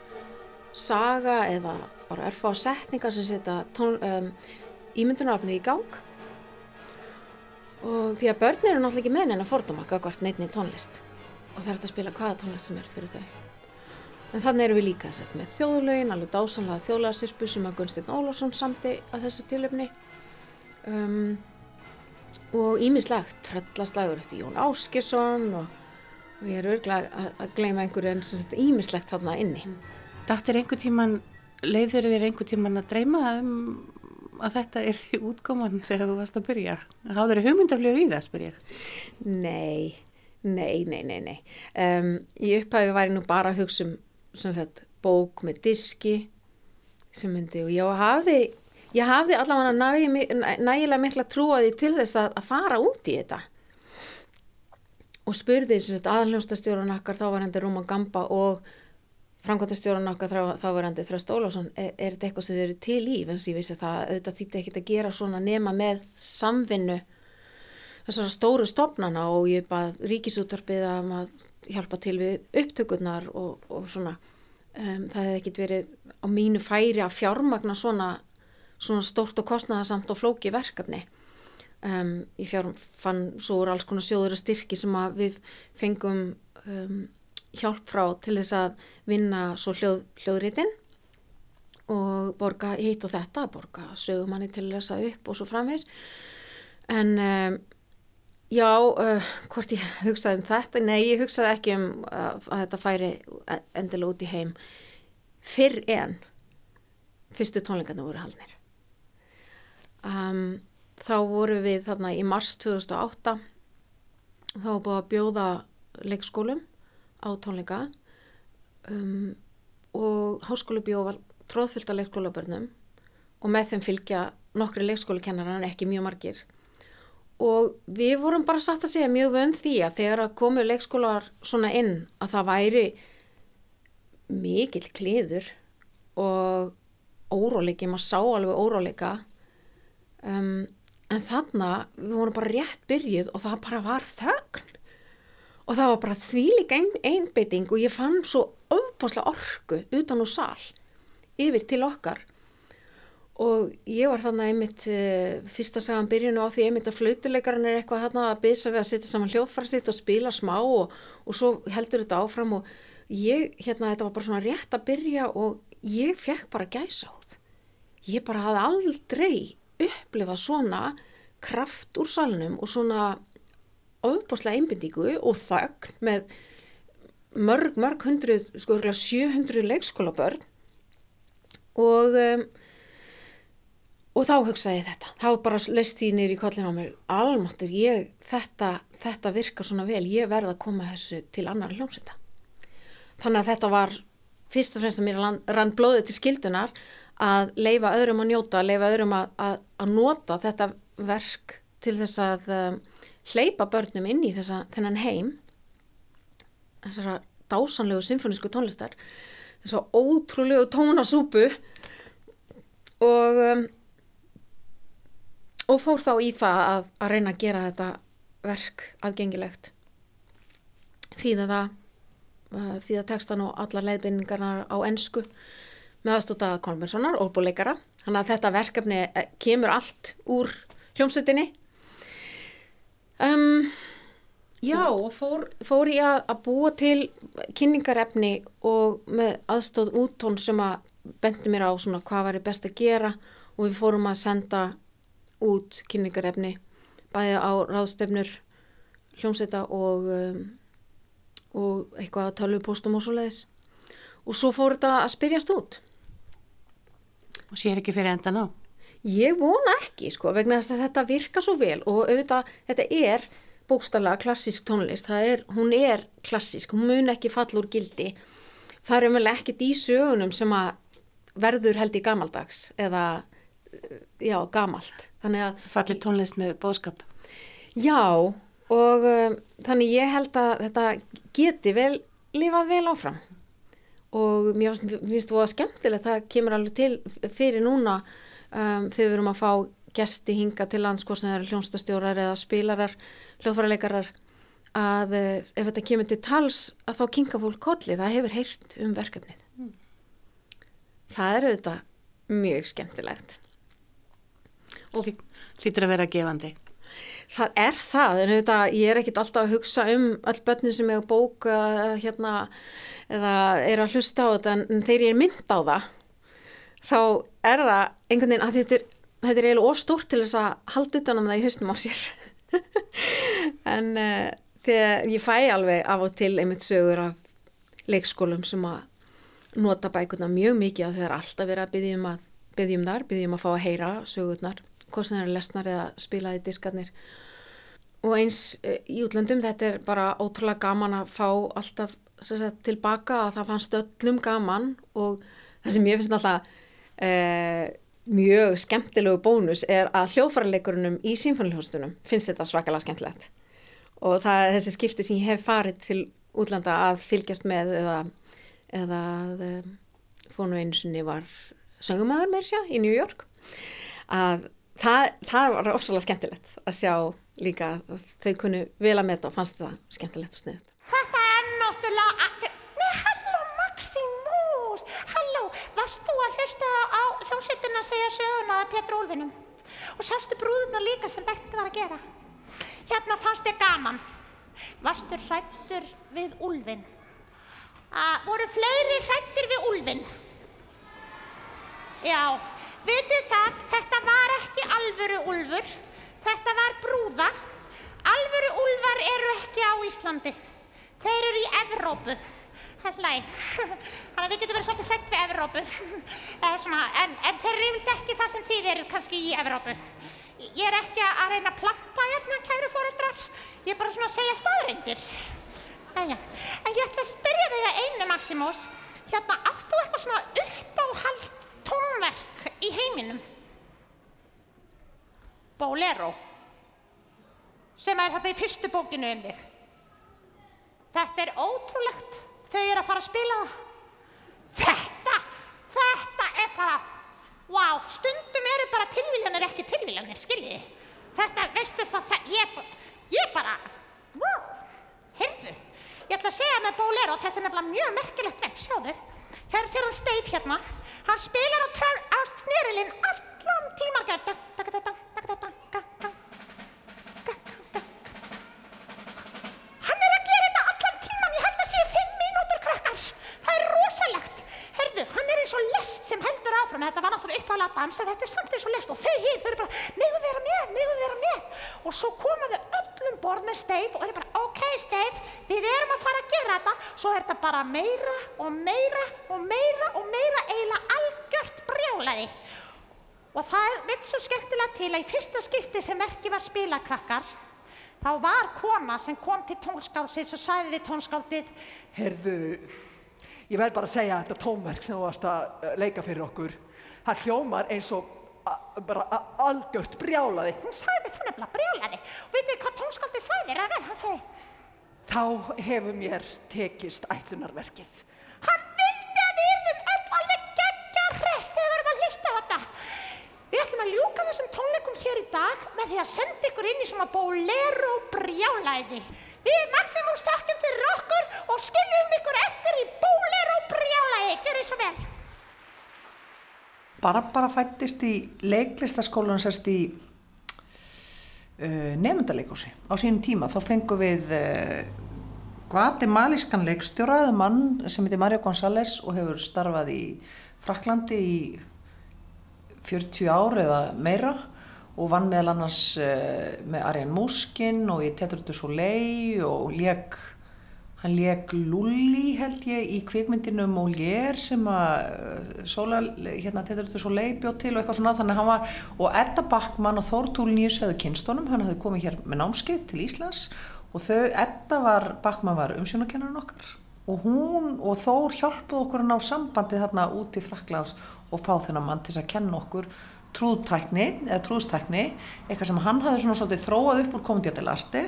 saga eða bara erfa á setningar sem setja um, ímyndunarafni í gang. Og því að börn eru náttúrulega ekki með neina fordóma gagvart neitni tónlist. Og það er að spila hvaða tónlist sem er fyrir þau En þannig erum við líka sett með þjóðlaugin, alveg dásanlega þjóðlagsirpu sem að Gunstein Ólásson samti að þessu tilöfni um, og ímislegt tröllaslagur eftir Jón Áskisson og, og ég er örglega að, að gleyma einhverju en ímislegt þarna inni. Dættir einhver tíman, leiður þér einhver tíman að dreyma um að þetta er því útkoman þegar þú varst að byrja? Háður þér hugmyndafljóð í það, spyr ég? Nei, nei, nei, nei, nei. Um, í upphæfi væri nú bara að hugsa um sagt, bók með diski sem myndi og ég hafði, ég hafði allavega nægilega mikla trúaði til þess að, að fara út í þetta. Og spurði aðljóstastjórun okkar þá var hendur Rúman Gamba og framkvæmtastjórun okkar þá var hendur Þröst Ólásson er, er þetta eitthvað sem þeir eru til í? En ég vissi það auðvitað þýtti ekkit að gera svona nema með samvinnu þessara stóru stopnana og ég bað ríkisúttarpið að hjálpa til við upptökurnar og, og svona. Um, það hefði ekkit verið á mínu færi að fjármagna svona, svona stórt og kostnæðasamt og flóki verkefni. Um, ég fjárm fann svo úr alls konar sjóður að styrki sem að við fengum um, hjálp frá til þess að vinna svo hljóð, hljóðritin og borga hitt og þetta borga sögumanni til að lesa upp og svo framvegs en um, Já, uh, hvort ég hugsaði um þetta? Nei, ég hugsaði ekki um uh, að þetta færi endilega út í heim fyrr en fyrstu tónleikarna voru haldnir. Um, þá voru við þarna í mars 2008 þá búið að bjóða leikskólum á tónleika um, og háskólu bjóða tróðfyllt af leikskólabörnum og með þeim fylgja nokkri leikskólukennarar en ekki mjög margir og við vorum bara satt að segja mjög vönd því að þegar að komu leikskólar svona inn að það væri mikill kliður og óróleiki, maður sá alveg óróleika. Um, en þannig við vorum bara rétt byrjuð og það bara var þögn. Og það var bara þvílik ein, einbytting og ég fann svo ofbáslega orku utan úr sál yfir til okkar og ég var þannig einmitt uh, fyrsta sagan byrjunu á því einmitt að flautuleikarinn er eitthvað þarna að byssa við að setja saman hljófara sitt og spila smá og, og svo heldur þetta áfram og ég, hérna, þetta var bara svona rétt að byrja og ég fekk bara gæsa áð. Ég bara hafði aldrei upplifað svona kraft úr salunum og svona ofbúslega einbindíku og þögn með mörg, mörg hundruð, sko, 700 leikskólabörn og um, og þá hugsaði ég þetta, þá bara leist því nýri í kollin á mér, almáttur ég, þetta, þetta virkar svona vel. Ég verða að koma þessu til annar hljómsveita. Þannig að þetta var fyrst og fremst að mér rann blóðið til skildunar að leifa öðrum að njóta, leifa öðrum að, að, að nota þetta verk til þess að um, hleypa börnum inn í þessa, þennan heim. Þessara dásanlegu symfonísku tónlistar. Þessar ótrúlegu tónasúpu. Og um, og fór þá í það að, að reyna að gera þetta verk aðgengilegt. Því það því það tekstan og allar leiðbynningarnar á ennsku með aðstóta Kolbjörnssonar, óbúleikara þannig að þetta verkefni eh, kemur allt úr hljómsettinni um, já og fór, fór ég að, að búa til kynningarefni og með aðstóð úttón sem að bendi mér á svona hvað var best að gera. Og við fórum að senda út kynningarefni bæði á ráðstefnur hljómsveita og, um, og eitthvað að tala um postum og svo leiðis og svo fór þetta að spyrjast út. Og sér ekki fyrir endan á? Ég vona ekki sko vegna þess að þetta virka svo vel og auðvitað þetta er bókstallega klassísk tónlist, er, hún er klassísk, hún mun ekki falla úr gildi. Það er umvel ekkert í sögunum sem að verður held í gamaldags eða já, gamalt. Fallir tónlist með bóðskap. Já, og um, þannig ég held að þetta geti vel, lifað vel áfram. Og mér finnst þú að skemmtilegt, það kemur alveg til fyrir núna um, þegar við erum að fá gesti hinga til landskórs sem eru hljónstastjórar eða spilarar, hljóðfæraleikarar að uh, ef þetta kemur til tals að þá kinga fólk kolli, það hefur heyrt um verkefnið. Mm. Það eru þetta mjög skemmtilegt og hlýtur að vera gefandi. Það er það, en auðvitað ég er ekkit alltaf að hugsa um all börnir sem hefur bóka hérna eða er að hlusta á þetta en þegar ég er mynd á það þá er það einhvern veginn að þetta er, þetta er eiginlega ofstórt til þess að halda utanum það í hausnum á sér en uh, þegar ég fæ alveg af og til einmitt sögur af leikskólum sem að nota bækuna mjög mikið að þeir alltaf verið að byggjum að byggjum þar, byggjum að fá að heyra sögurnar hvort sem það eru lesnar eða spilaði diskarnir. Og eins eh, í útlöndum þetta er bara ótrúlega gaman að fá alltaf sagt, tilbaka að það fannst öllum gaman og það sem ég finnst alltaf eh, mjög skemmtilegu bónus er að hljóðfærarleikurunum í sínfónilhjóðstunum finnst þetta svakalega skemmtilegt. Og það er þessi skipti sem ég hef farið til útlanda að fylgjast með eða, eða eh, fónu einu sinni var söngumæður mér sér í New York að það, það var ofsalega skemmtilegt að sjá líka að þau kunu vel að meta og fannst það skemmtilegt og sniðut. Þetta er náttúrulega... Nei, halló Maximus! Halló, varst þú að hlusta á hljómsveitina að segja söguna að Pétur Úlfinum? Og sástu brúðuna líka sem Berti var að gera? Hérna fannst þið gaman. Varstu hrættur við Úlfin? Að voru fleiri hrættir við Úlfin? Já. Vitið það, þetta var ekki alvöru úlfur, þetta var brúða. Alvöru úlvar eru ekki á Íslandi, þeir eru í Evrópu. Þannig að við getum verið svolítið hrætt við Evrópu, en, en þeir eru yfirlega ekki það sem þið eru kannski í Evrópu. Ég er ekki að reyna að planta hérna, kæru fóreldrar, ég er bara svona að segja staðreindir. En ég ætla að spyrja þig að einu, Maximus, hérna áttu eitthvað svona uppáhald tónverk í heiminum. Bolero sem er þetta í fyrstu bókinu um þig. Þetta er ótrúlegt þau eru að fara að spila þetta þetta er bara wow, stundum eru bara tilvílanir ekki tilvílanir, skiljiði. Þetta, veistu það, það ég, ég bara wow, heyrðu. Ég ætla að segja með Bolero, þetta er nefnilega mjög merkilegt vekk, sjáðu hér sér hann steif hérna hann spilar og trör á snýrilinn allan tímar hann er að gera þetta allan tíman ég held að séu 5 mínútur krakkar. Það er rosalegt. Herðu, hann er eins og list sem heldur áfram. Þetta var náttúrulega uppálega dans þetta er samt eins og list og þau hinn, þau eru bara, mig vil vera með mig vil vera með? Og svo komaðu öll öllum borð með Steif og þau bara, ok Steif, við erum að fara að gera þetta. Svo er þetta bara meira og meira og meira og meira eiginlega algjört brjálaði. Og það veit svo skemmtilega til að í fyrsta skipti sem ekki var spilakrakkar, þá var kona sem kom til tónskálsins og sagði við tónskáldið, Herðu, ég verð bara að segja þetta tónverk sem þú varst að eh, leika fyrir okkur, það hljómar eins og bara algjört brjálaði. hún sagði það nefnilega brjálaði. Og veitir hvað tónskáldið sagði, ræðvel, hann sagði, Þá hefur mér tekist ætlunarverkið. hann vildi að við erum öll alveg geggja hrest þegar við erum að hlusta á þetta. Við ætlum að ljúka þessum tónleikum hér í dag með því að senda ykkur inn í svona bolero brjálæði. Við Maximus þakkum fyrir okkur og skiljum ykkur eftir í bolero brjálæði. Gjör svo vel. Barbara fættist í leiklistaskólanum sérst í uh, nefndaleikúsi á sínum tíma. Þá fengum við uh, guatemalískan leikstjóra eða mann sem heitir Mario González og hefur starfað í Fraklandi í 40 ár eða meira og vann meðal annars uh, með Arjan Múskin og í Teatur du Soleil og lék Hann leik Lulli held ég í kvikmyndinu Molière sem að uh, Sóla, hérna Tetur Soleil bjóð til og eitthvað svona. Þannig að hann var og Edda Backmann og Þórtúl Nýjus hefðu kynstónum, hann hafði komið hér með námskeið til Íslands og þau, Edda var, Backmann var umsjónakennarinn okkar. Og hún og Þór hjálpuð okkur að ná sambandi þarna út í Fraklands og fá þennan mann til að kenna okkur trúðtækni eða trúðstækni, eitthvað sem hann hafði svona svolítið þróað upp úr komendjátilarti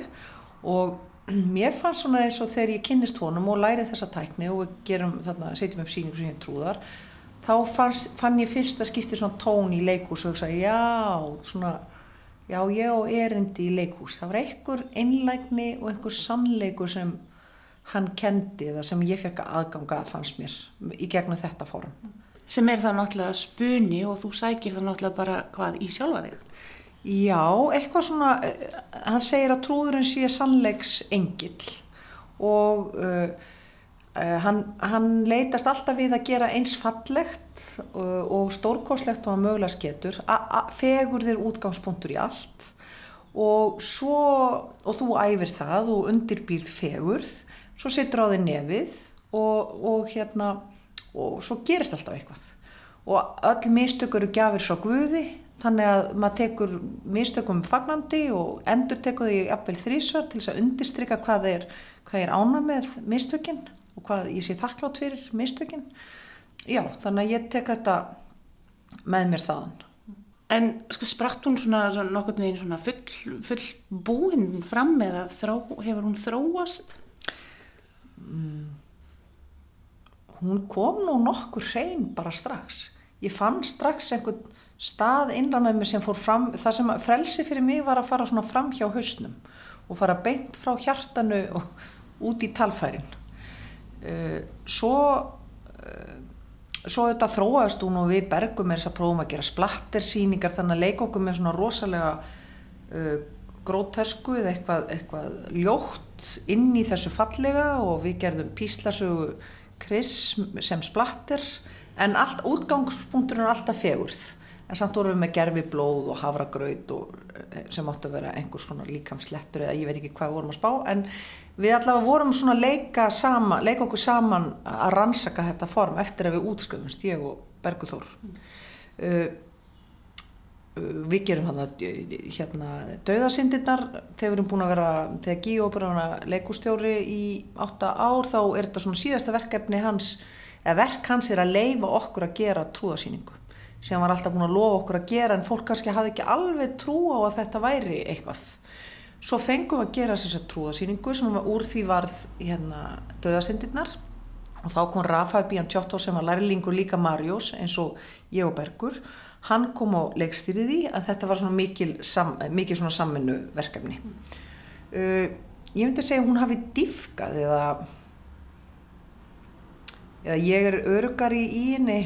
og mér fannst svona eins og þegar ég kynnist honum og læri þessa tækni og gerum þarna, setjum upp síningu sem ég trúðar þá fannst, fann ég fyrst að skipti svona tón í leikús og hugsa já, svona já, og erindi í leikús það var einhver einlægni og einhver sannleikur sem hann kendi eða sem ég fekk aðganga að fannst mér í gegnum þetta fórum sem er það náttúrulega spuni og þú sækir það náttúrulega bara hvað í sjálfa þig. Já, eitthvað svona, eh, hann segir að trúðurinn sé sannleiks engill og uh, hann, hann leitast alltaf við að gera eins fallegt uh, og stórkoslegt og að mögulega sketur, fegur þér útgangspunktur í allt og svo, og þú æfir það og undirbýrð fegurð, svo setur á þig nefið og, og hérna, og svo gerist alltaf eitthvað. Og öll mistök eru gjafir frá Guði þannig að maður tekur mistökum fagnandi og endur tekur því jafnvel þrísvar til þess að undistrykka hvað er, hvað er ána með mistökin og hvað ég sé þakklátt fyrir mistökin. Já, þannig að ég tek þetta með mér þaðan. En sko spratt hún svona, svona nokkurn veginn svona full, full búinn fram eða þró, hefur hún þróast? hún kom nú nokkur hrein bara strax. Ég fann strax einhvern stað innra með mér sem fór fram það sem frelsi fyrir mig var að fara svona fram hjá hausnum og fara beint frá hjartanu og út í talfærin. Uh, svo uh, svo þetta þróaðist hún og við bergum er þess að prófum að gera splattersýningar þannig að leika okkur með svona rosalega uh, grótesku eða eitthvað, eitthvað ljótt inn í þessu fallega og við gerðum píslasögu Chris sem splatter en allt, útgangspunkturinn er alltaf fegurð en samt vorum við með gerfi blóð og havragraut og, sem átti að vera einhvers konar líkamslettur eða ég veit ekki hvað vorum að spá. En við allavega vorum svona leika sama, leika okkur saman að rannsaka þetta form eftir að við útskrifumst, ég og Berguþór mm. uh, við gerum þannig hérna döðasindirnar þegar við erum búin að vera þegar Gíóperana leikustjóri í átta ár þá er þetta svona síðasta verkefni hans eða verk hans er að leifa okkur að gera trúðasýningu sem var alltaf búin að lofa okkur að gera en fólk kannski hafði ekki alveg trú á að þetta væri eitthvað. Svo fengum við að gera þess að trúðasýningu sem úr því varð hérna döðasindirnar og þá kom Rafael Bianciotto sem var lærlingur líka Mariós eins og ég og Bergur. Hann kom á leikstýrið í að þetta var svona mikil, sam, mikil svona sammennu verkefni mm. uh, ég myndi að segja að hún hafi diffkað eða eða ég er örugari í henni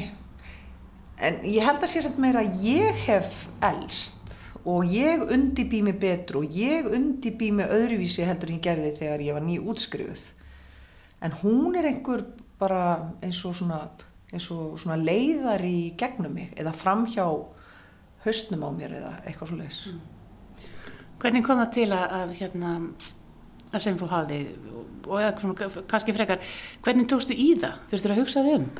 en ég held að sé samt meira að ég hef elst og ég undibý mig betur og ég undibý mig öðruvísi heldur ég gerði þegar ég var ný útskrifuð en hún er einhver bara eins og svona, eins og svona leiðar í gegnum mig eða framhjá haustnum á mér eða eitthvað svo leiðis Hvernig kom það til að, að hérna, sem þú hafði og eða kannski frekar, hvernig tókstu í það? Þurftur að hugsa þig um?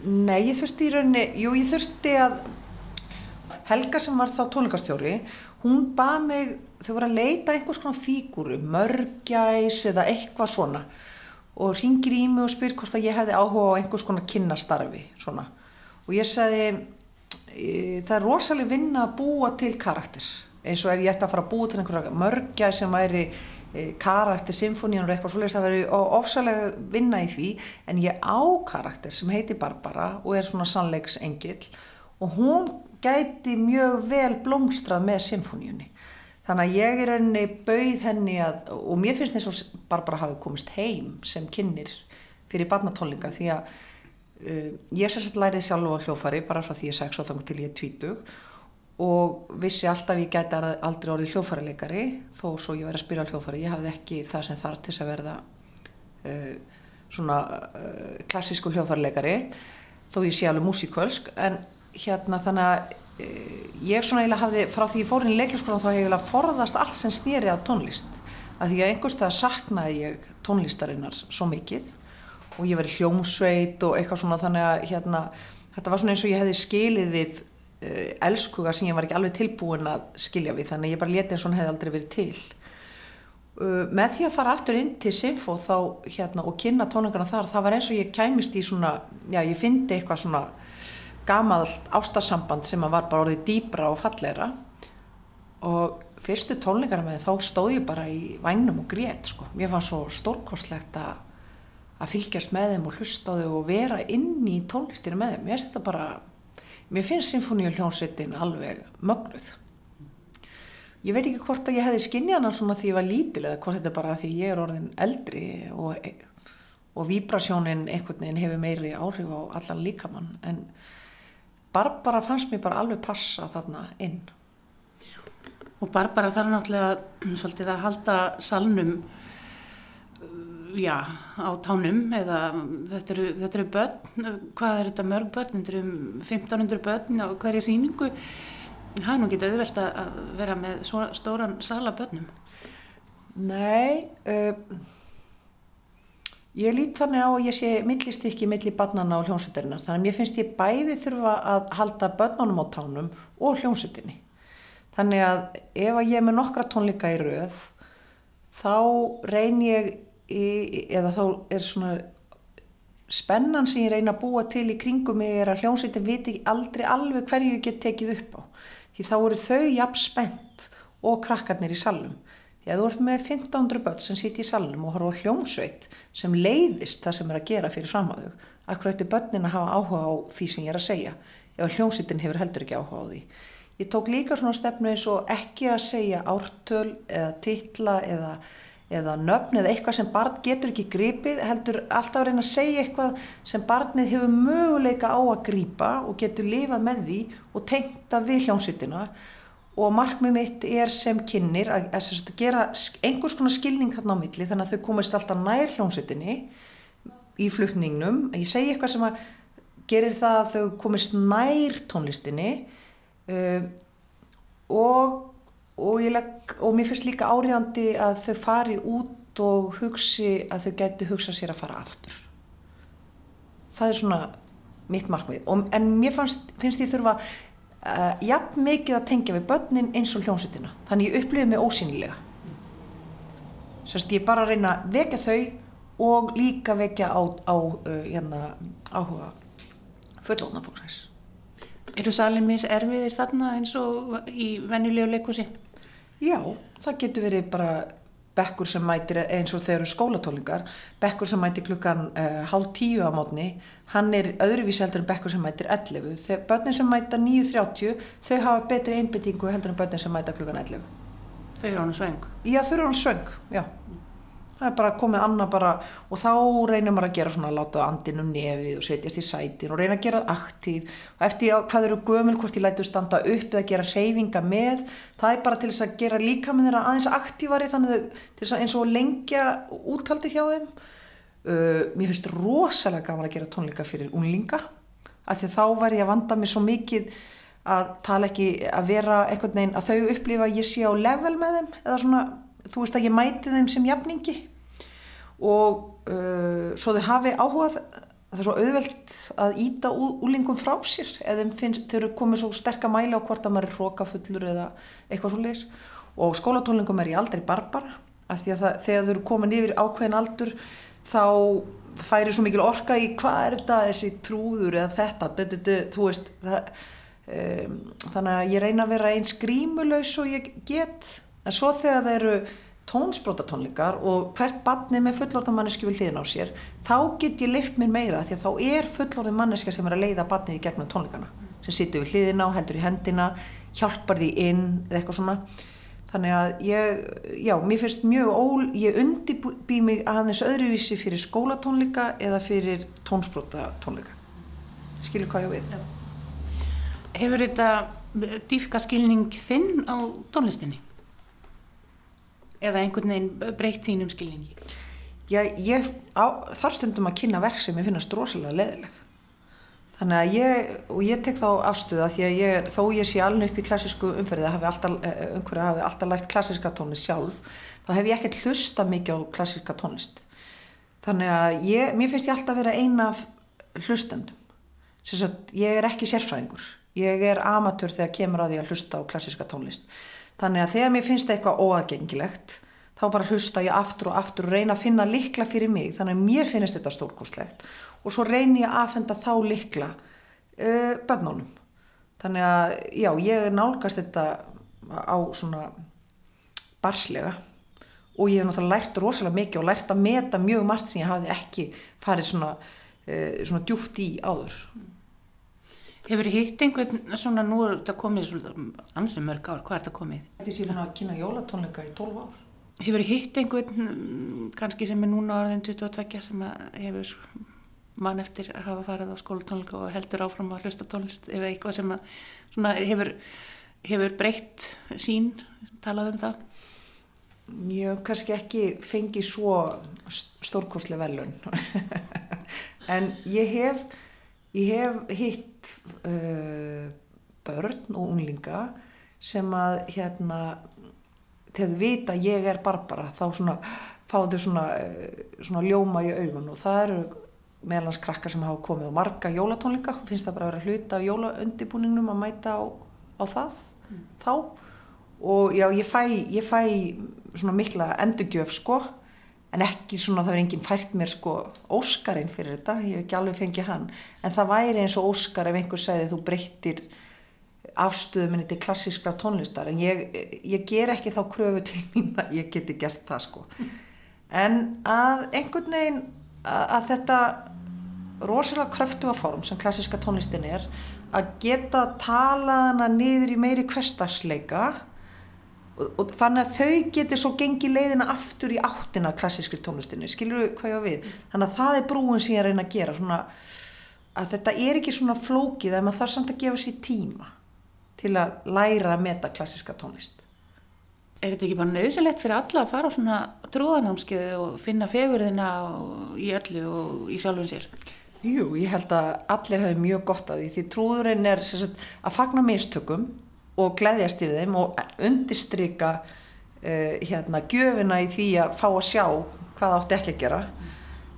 Nei, ég þurfti í rauninni, jú, ég þurfti að Helga sem var þá tónleikastjóri, hún bað mig, þau voru að leita einhvers konar fígúru, mörgjæs eða eitthvað svona og ringir í mig og spyr hvort að ég hefði áhuga á einhvers konar kynnastarfi svona. Og ég sagði, það er rosalega vinna að búa til karakter eins og ef ég ætti að fara að búa til einhverja mörgjæs sem væri karakter, symfóníun og eitthvað svolítið, það veri ofsalega vinna í því en ég á karakter sem heiti Barbara og er svona sannleiksengil og hún gæti mjög vel blómstrað með symfóníunni. Þannig að ég er henni bauð henni að, og mér finnst þess að Barbara hafi komist heim sem kynir fyrir barnatónleika því að uh, ég sérst lærið sjálf á hljófari bara frá því ég sex og þannig til ég tvítug og vissi alltaf ég gæti aldrei orðið hljófarileikari þó svo ég væri að spila hljófari, ég hafði ekki það sem þarf til að verða uh, svona uh, klassísku hljófarileikari þó ég sé alveg músikölsk en hérna þannig að e, ég svona eiginlega hafði frá því ég fór inn í leiklisskólan þá hef ég eiginlega forðast allt sem snýri að tónlist. Að því að einhvers það saknaði ég tónlistarinnar svo mikið og ég verið hljómsveit og eitthvað svona þannig að hérna þetta var svona eins og ég hefði skilið við elskuga sem ég var ekki alveg tilbúin að skilja við þannig að ég bara leti eins og hefði aldrei verið til e, með því að fara aftur inn til Sinfo þá hérna og kynna tónlingarna þar það var eins og ég kæmist í svona já ég fyndi eitthvað svona gamalt ástarsamband sem var bara orðið dýbra og falleira og fyrstu tónleikara með þá stóð ég bara í vagnum og grét sko. Mér var svo stórkostlegt að, að fylgjast með þeim og hlusta á þau og vera inn í tónlistinu með þeim. Mér finnst þetta bara, mér finnst symfóníu hljónsettin alveg mögnuð. Ég veit ekki hvort að ég hefði skinnjað hann svona því ég var lítil eða hvort þetta bara því ég er orðin eldri og, og vibrasjónin einhvern veginn hefur meiri áhrif á allan líkamann en Barbara fannst mér bara alveg passa þarna inn. Og Barbara þarf náttúrulega svolítið að halda salnum já, á tánum eða þetta eru, þetta eru börn, hvað er þetta mörg börn, þetta eru 1500 börn á hverja síningu. Það er nú ekki auðvelt að vera með stóran sala börnum. Nei, uh, Ég lít þannig á að ég sé millist ekki milli barnana á hljómsveitarinnar þannig að mér finnst ég bæði þurfa að halda börnunum á tánum og hljómsveitinni. Þannig að ef að ég er með nokkra tónleika í rauð þá reyn ég í, eða þá er svona spennan sem ég reyna að búa til í kringum mig er að hljómsveitin viti aldrei alveg hverju ég get tekið upp á. Því þá eru þau jafn spennt og krakkarnir í salum. Því að þú ert með 1500 börn sem sitt í salunum og horfa hljómsveit sem leiðist það sem er að gera fyrir fram að þau. Akkur ættu börnin að hafa áhuga á því sem ég er að segja ef hljómsveitin hefur heldur ekki áhuga á því. Ég tók líka svona stefnu eins og ekki að segja ártöl eða titla eða, eða nöfn eða eitthvað sem barn getur ekki gripið heldur alltaf að reyna að segja eitthvað sem barnið hefur möguleika á að grípa og getur lifað með því og tengta við hljómsveitina. Og markmið mitt er sem kynir að, að, að gera einhvers konar skilning þarna á milli þannig að þau komist alltaf nær hljónsettinni í flutningnum. Ég segi eitthvað sem að gerir það að þau komist nær tónlistinni uh, og, og, leg, og mér finnst líka áriðandi að þau fari út og hugsi að þau getur hugsa sér að fara aftur. Það er svona mitt markmið. Og, en mér finnst, finnst ég þurfa uh, jafn mikið að tengja við börnin eins og hljómsveitina. Þannig ég upplifið mig ósynilega sérst ég bara reyna að vekja þau og líka vekja á, á uh, hérna, áhuga fullóna fólksæs Eru salin mis erfiðir þarna eins og í venjulegu leikúsi? Já, það getur verið bara bekkur sem mætir eins og þeir eru skólatólingar bekkur sem mætir klukkan uh, hálf tíu á mótni hann er öðruvísi heldur en bekkur sem mætir 11 þegar börnin sem mæta 9.30 þau hafa betri einbyttingu heldur en börnin sem mæta klukkan 11 Þau eru án svöng? Já, þau eru án svöng, já það er bara komið annað bara og þá reynir maður að gera svona láta andin um nefið og setjast í sætin og reyna að gera aktív. Og eftir að, hvað eru gömul, hvort ég lætu standa upp eða gera reyfinga með það er bara til þess að gera líka með þeirra aðeins aktívari þannig að eins og lengja úthaldi hjá þeim. Uh, mér finnst rosalega gaman að gera tónleika fyrir unlinga af því þá verð ég að vanda mig svo mikið að tala ekki að vera einhvern veginn að þau upplifa að ég sé á level með þeim eða svona, þú veist að ég mæti þeim sem jafningi og uh, svo þau hafi áhugað það er svo auðvelt að íta úlingum frá sér eða þau eru komið svo sterk að mæla á hvort að maður er hrókafullur eða eitthvað svo leis og skólatónlingum er ég aldrei barbara af því að það, þegar þau eru komin yfir ákveðin aldur þá færi svo mikil orka í hvað er þetta þessi trúður eða þetta dö, dö, dö, þú veist það, um, þannig að ég reyna að vera eins grímulaus og ég get en svo þegar það eru tónsbrótatónleikar og hvert barni með fullorðan manneski vil hliðin á sér þá get ég lift mér meira því að þá er fullorðin manneska sem er að leiða barnið í gegnum tónleikana sem sittur við hliðina og heldur í hendina hjálpar því inn eða eitthvað svona. Þannig að ég, já, mér finnst mjög ól, ég undibý mig aðeins öðruvísi fyrir skólatónleika eða fyrir tónsbrótatónleika skilur hvað ég við? Hefur þetta dýfka skilning þinn á tónlistinni? Eða einhvern veginn breytt þínum skilningi? Já, ég á, þar stundum að kynna verk sem ég finnast rosalega leðileg. Þannig að ég, og ég tek þá afstuða því að ég, þó ég sé alveg upp í klassísku umferðið að hafi alltaf, eh, umhverju hafi alltaf lært klassíska tónlist sjálf, þá hef ég ekkert hlusta mikið á klassíska tónlist. Þannig að ég, mér finnst ég alltaf að vera eina af hlustendum. Sagt, ég er ekki sérfræðingur. Ég er amatör þegar kemur að því að hlusta á klassíska tónlist. Þannig að þegar mér finnst eitthvað óaðgengilegt þá bara hlusta ég aftur og aftur og reyna að finna likla fyrir mig þannig að mér finnst þetta stórkostlegt og svo reyni ég að aðfenda þá likla uh, börnunum. Þannig að já, ég nálgast þetta á svona barslega og ég hef náttúrulega lært rosalega mikið og lært að meta mjög margt sem ég hafði ekki farið svona, uh, svona djúft í áður. Hefur þið hitt einhvern svona, nú er þetta komið ansið mörg ár, hvað er þetta komið? Þetta er síðan að kynna jólatónleika í 12 ár. Hefur þið hitt einhvern, mm, kannski sem er núna orðin 22, sem hefur mann eftir að hafa farið á skólatónleika og heldur áfram að hlusta tónlist eða eitthvað sem að, svona, hefur, hefur breytt sín, talað um það? Ég hef kannski ekki fengið svo stórkoslega velun, en ég hef, ég hef hitt uh, börn og unglinga sem að hérna þegar þau vita að ég er Barbara þá svona fáðu svona, svona ljóma í augun og það eru meðlans krakkar sem hafa komið á marga jólatónleika, finnst það bara að vera hluta af jólaundibúningnum að mæta á, á það mm. þá og já ég fæ, ég fæ svona mikla endurgjöf sko en ekki svona það verður enginn fært mér sko Óskarinn fyrir þetta, ég hef ekki alveg fengið hann. En það væri eins og Óskar ef einhver segði þú breyttir afstöðu minni til klassískra tónlistar. En ég, ég ger ekki þá kröfu til mín að ég geti gert það sko. En að einhvern veginn að, að þetta rosalega kröftuga form sem klassíska tónlistin er að geta talaðana niður í meiri hverstagsleika og, og þannig að þau getur svo gengið leiðina aftur í áttina klassískri tónlistinni skilur þú hvað ég á við þannig að það er brúin sem ég er að reyna að gera svona, að þetta er ekki svona flókið en maður þarf samt að gefa sér tíma til að læra að meta klassiska tónlist. Er þetta ekki bara nöðsilegt fyrir alla að fara á svona trúðanámskeið og finna fegurðina í öllu og í sjálfum sér? Jú, ég held að allir hefur mjög gott að því því trúðurinn er sagt, að fagna mistökum og gleyðjast í þeim og undistrykka uh, hérna, gjöfina í því að fá að sjá hvað átti ekki að gera.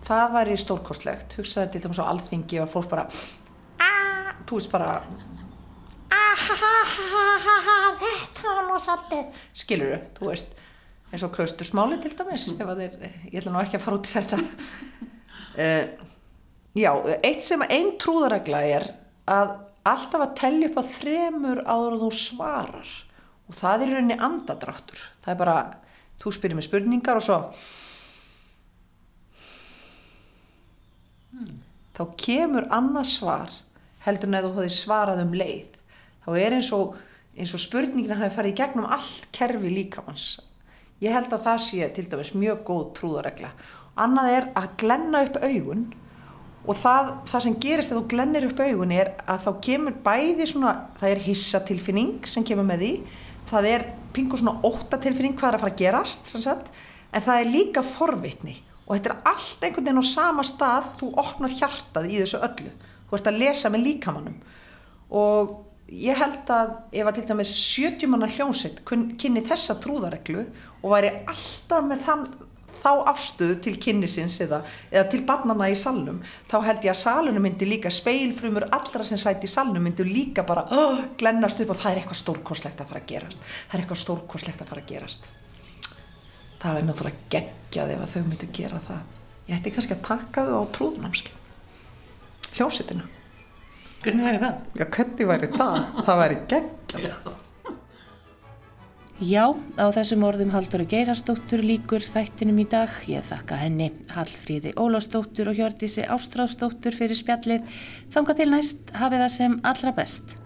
Það væri stórkostlegt. Hugsaði til þess að alþingi og fólk bara, þú veist bara þetta var nú svolítið skilur þau, þú veist eins og klaustursmáli til dæmis mm. þeir, ég ætla nú ekki að fara út í þetta uh, já, eitt sem einn trúðaregla er að alltaf að tellja upp á þremur áður þú svarar og það er í rauninni andadráttur það er bara, þú spyrir með spurningar og svo mm. þá kemur annað svar heldur en að þú höfði svarað um leið þá er eins og, eins og spurningina hafi farið í gegnum allt kerfi líkamanns Ég held að það sé til dæmis mjög góð trúðaregla. Annað er að glenna upp augun og það, það sem gerist þegar þú glennir upp augun er að þá kemur bæði svona, það er hissatilfinning sem kemur með því, það er pingu svona óttatilfinning hvað er að fara að gerast, en það er líka forvitni. Og þetta er allt einhvern veginn á sama stað, þú opnar hjartað í þessu öllu, þú ert að lesa með líkamannum og ég held að ef að til dæmis 70 manna hljómsett kynni þessa trúðareglu og væri alltaf með þann þá afstöðu til kynnisins eða, eða til barnana í salnum þá held ég að salunum myndi líka speilfrumur allra sem sæti í salnum myndi líka bara oh, glennast upp og það er eitthvað stórkoslegt að fara að gerast. Það er eitthvað stórkoslegt að fara að gerast. Það er náttúrulega geggjað ef að þau myndi gera það. Ég ætti kannski að taka þau á trúðnámski hljósitina hvernig væri það? Já, hvernig væri það? það væri geggjað Já, á þessum orðum Haldur Geirastóttur líkur þættinum í dag. Ég þakka henni Hallfríði Ólástóttur og Hjördísi Ástráðstóttur fyrir spjallið. Þanga til næst hafið það sem allra best.